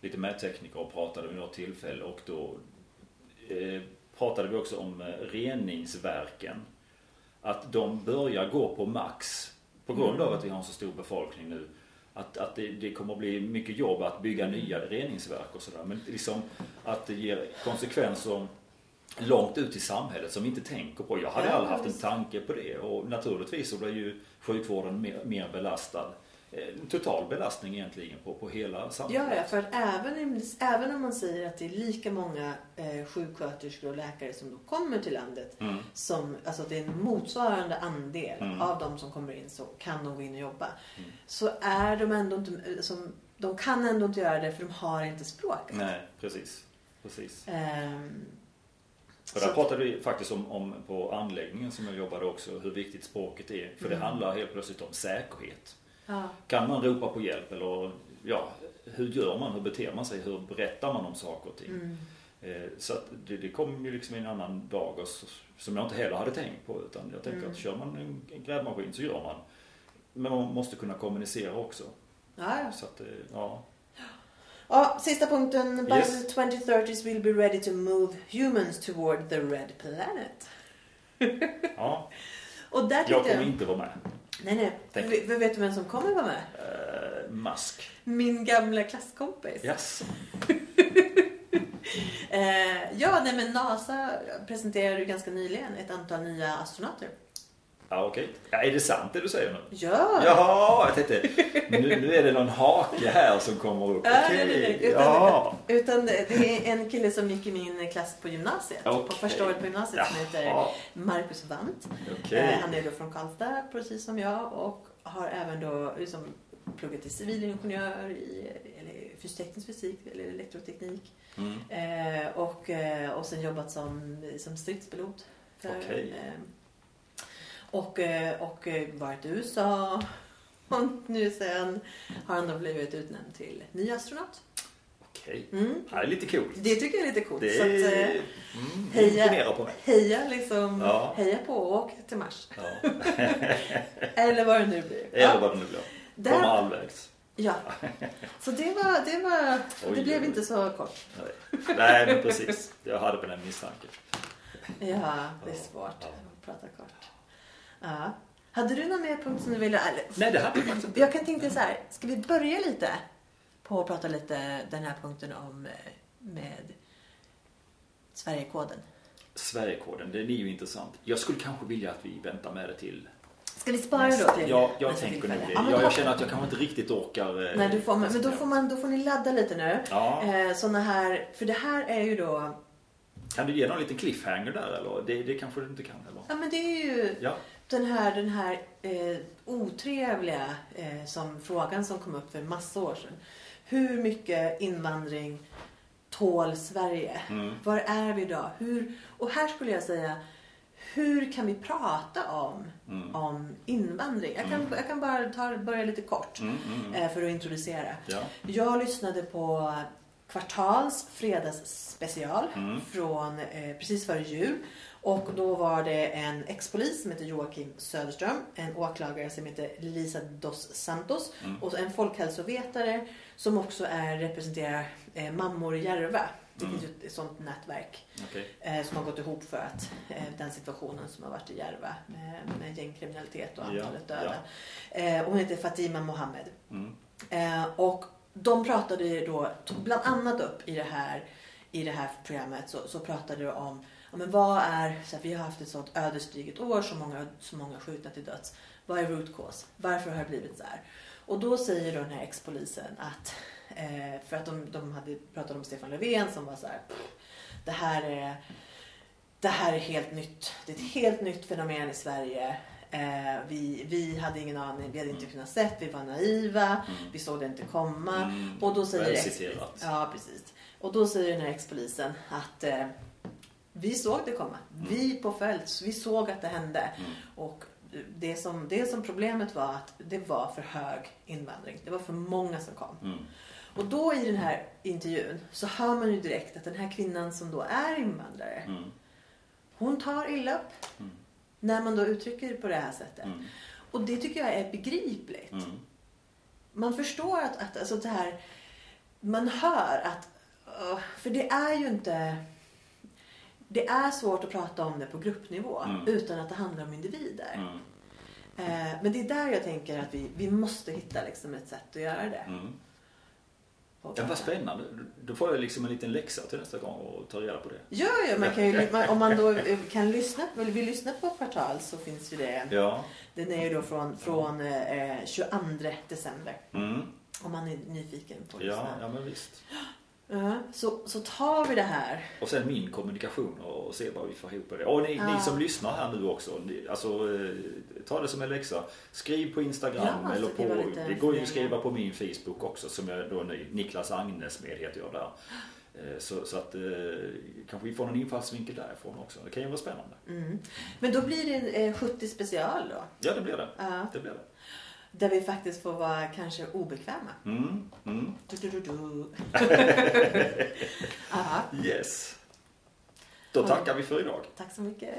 lite mättekniker och pratade vid något tillfälle och då eh, pratade vi också om eh, reningsverken. Att de börjar gå på max på grund av Mm. att vi har en så stor befolkning nu. Att, att det, det kommer att bli mycket jobb att bygga nya reningsverk och sådär. Men liksom att det ger konsekvenser långt ut i samhället som vi inte tänker på. Jag hade Ja, aldrig haft en tanke på det och naturligtvis så blir ju sjukvården mer, mer belastad. Eh, Total belastning egentligen på, på hela samhället. Ja, ja, för att även, även om man säger att det är lika många eh, sjuksköterskor och läkare som då kommer till landet Mm. som, alltså det är en motsvarande andel Mm. av de som kommer in så kan de gå in och jobba. Mm. Så är de ändå inte, som, de kan ändå inte göra det för de har inte språket. Nej, precis. precis. Ehm, För där pratade vi faktiskt om, om på anläggningen som jag jobbade också hur viktigt språket är. För det handlar helt plötsligt om säkerhet. Ja. Kan man ropa på hjälp eller ja, hur gör man? Hur beter man sig? Hur berättar man om saker och ting? Mm. Eh, Så det, det kom ju liksom i en annan dag och som jag inte heller hade tänkt på. Utan jag tänker Mm. att kör man en, en grävmaskin så gör man. Men man måste kunna kommunicera också. Ja, ja. Så att, eh, ja. Ja, sista punkten. By Yes. the 2030s we'll be ready to move humans toward the red planet. ja. Och där Jag kommer inte vara med. Nej, nej. Tänk. V- Vet du vem som kommer vara med? Eh, Musk. Min gamla klasskompis. Yes. Eh, ja, nej men NASA presenterade ju ganska nyligen ett antal nya astronauter. Ja, okej. Ja, är det sant det du säger nu? Ja! Jaha, jag tänkte nu, nu är det någon hake här som kommer upp. Okej. nej, nej, nej. Utan, Ja. utan det är en kille som gick i min klass på gymnasiet. På Okej. första året på gymnasiet som heter Jaha. Marcus Wandt. Eh, Han är då från Karlstad precis som jag och har även då liksom pluggat till civilingenjör i eller fysisk fysik eller elektroteknik. Mm. Eh, och, eh, och sen jobbat som, som stridspilot. För, eh, och, eh, och eh, varit i USA. Och nu sen har han då blivit utnämnd till ny astronaut. Okej. Mm. Det är lite coolt. Det tycker jag är lite coolt. Det Så att, eh, mm, heja. på mig. heja liksom, Ja. heja på och åk till Mars. Ja. Eller vad det nu blir. Eller vad det nu blir. där- Komma halvvägs. Ja, så det var, det var, Oj, det blev inte så kort. Nej. Nej, men precis. Jag hade på den misstanken. Ja, det är svårt ja. att prata kort. Ja. Hade du någon mer punkt som du ville... Eller, Nej, det hade jag faktiskt inte. jag kan tänka så här, ska vi börja lite på att prata lite den här punkten om eh, med Sverigekoden. Sverigekoden, den är ju intressant. Jag skulle kanske vilja att vi väntar med det till Ska vi spara då till Ja, jag tänker nog det. Ja, jag, jag känner att jag kanske inte riktigt orkar. eh, Nej, du får, men då får, man, då får ni ladda lite nu. Ja. Eh, såna här, för det här är ju då... Kan du ge någon liten cliffhanger där eller? Det, det kanske du inte kan eller? Ja, men det är ju Ja. Den här, den här eh, otrevliga eh, som frågan som kom upp för en massa år sedan. Hur mycket invandring tål Sverige? Mm. Var är vi idag? Hur, och här skulle jag säga, hur kan vi prata om, Mm. om invandring? Jag kan, jag kan bara ta, börja lite kort Mm, mm, mm. eh, för att introducera. Ja. Jag lyssnade på Kvartals fredagsspecial Mm. från eh, precis före jul. Och då var det en ex-polis som heter Joakim Söderström, en åklagare som heter Lisa dos Santos Mm. och en folkhälsovetare som också är, representerar eh, Mammor i Järva. Det Mm. finns ju ett sånt nätverk Okej. eh, som har gått ihop för att eh, den situationen som har varit i Järva med, med gängkriminalitet och Ja, antalet döda. Eh, och hon heter Fatima Mohammed. Mm. Eh, och de pratade då bland annat upp i det här, i det här programmet så, så pratade de om ja, men vad är, så här, vi har haft ett sånt ödesdigert år, så många, så många skjutna till döds. Vad är root cause? Varför har det blivit så här? Och då säger då den här ex-polisen att, eh, för att de, de hade pratat om Stefan Löfven som var så här, "Pff, det här är det här är helt nytt. Det är ett helt nytt fenomen i Sverige. Eh, vi, vi hade ingen aning, vi hade inte kunnat sett, vi var naiva, vi såg det inte komma. Mm. Och då säger ex-. Ja, precis. Och då säger den här ex-polisen att eh, vi såg det komma. Vi på fält, vi såg att det hände. Mm. Och det som, det som problemet var att det var för hög invandring. Det var för många som kom. Mm. Och då i den här intervjun så hör man ju direkt att den här kvinnan som då är invandrare, Mm. hon tar illa upp. Mm. När man då uttrycker det på det här sättet. Mm. Och det tycker jag är begripligt. Mm. Man förstår att, att alltså det här, man hör att, för det är ju inte, det är svårt att prata om det på gruppnivå Mm. utan att det handlar om individer. Mm. Eh, men det är där jag tänker att vi, vi måste hitta liksom ett sätt att göra det. Mm. Ja, vad spännande. Då får jag liksom en liten läxa till nästa gång och ta reda på det. Ja, ja, man kan ju, man, om man då eh, kan lyssna, vill lyssna på Kvartal så finns ju det. Ja. Den är ju då från, från eh, 22 december. Mm. Om man är nyfiken på att Ja, lyssna. ja, men visst. Ja, så, så tar vi det här. Och sen min kommunikation och se vad vi får ihop på det. Och ni, Ja. ni som lyssnar här nu också, ni, alltså, eh, ta det som en läxa. Skriv på Instagram Ja, eller skriva på, det går ju att skriva på min Facebook också som jag då är ny. Niklas Agnes med heter jag där. Eh, Så, så att eh, kanske vi får någon infallsvinkel därifrån också. Det kan ju vara spännande. Mm. Men då blir det en eh, 70 special då. Ja, det blir det. Ja. Det blir det. Där vi faktiskt får vara kanske obekväma. Mm, mm. Du, du, du, du. yes. Då tackar vi för idag. Tack så mycket.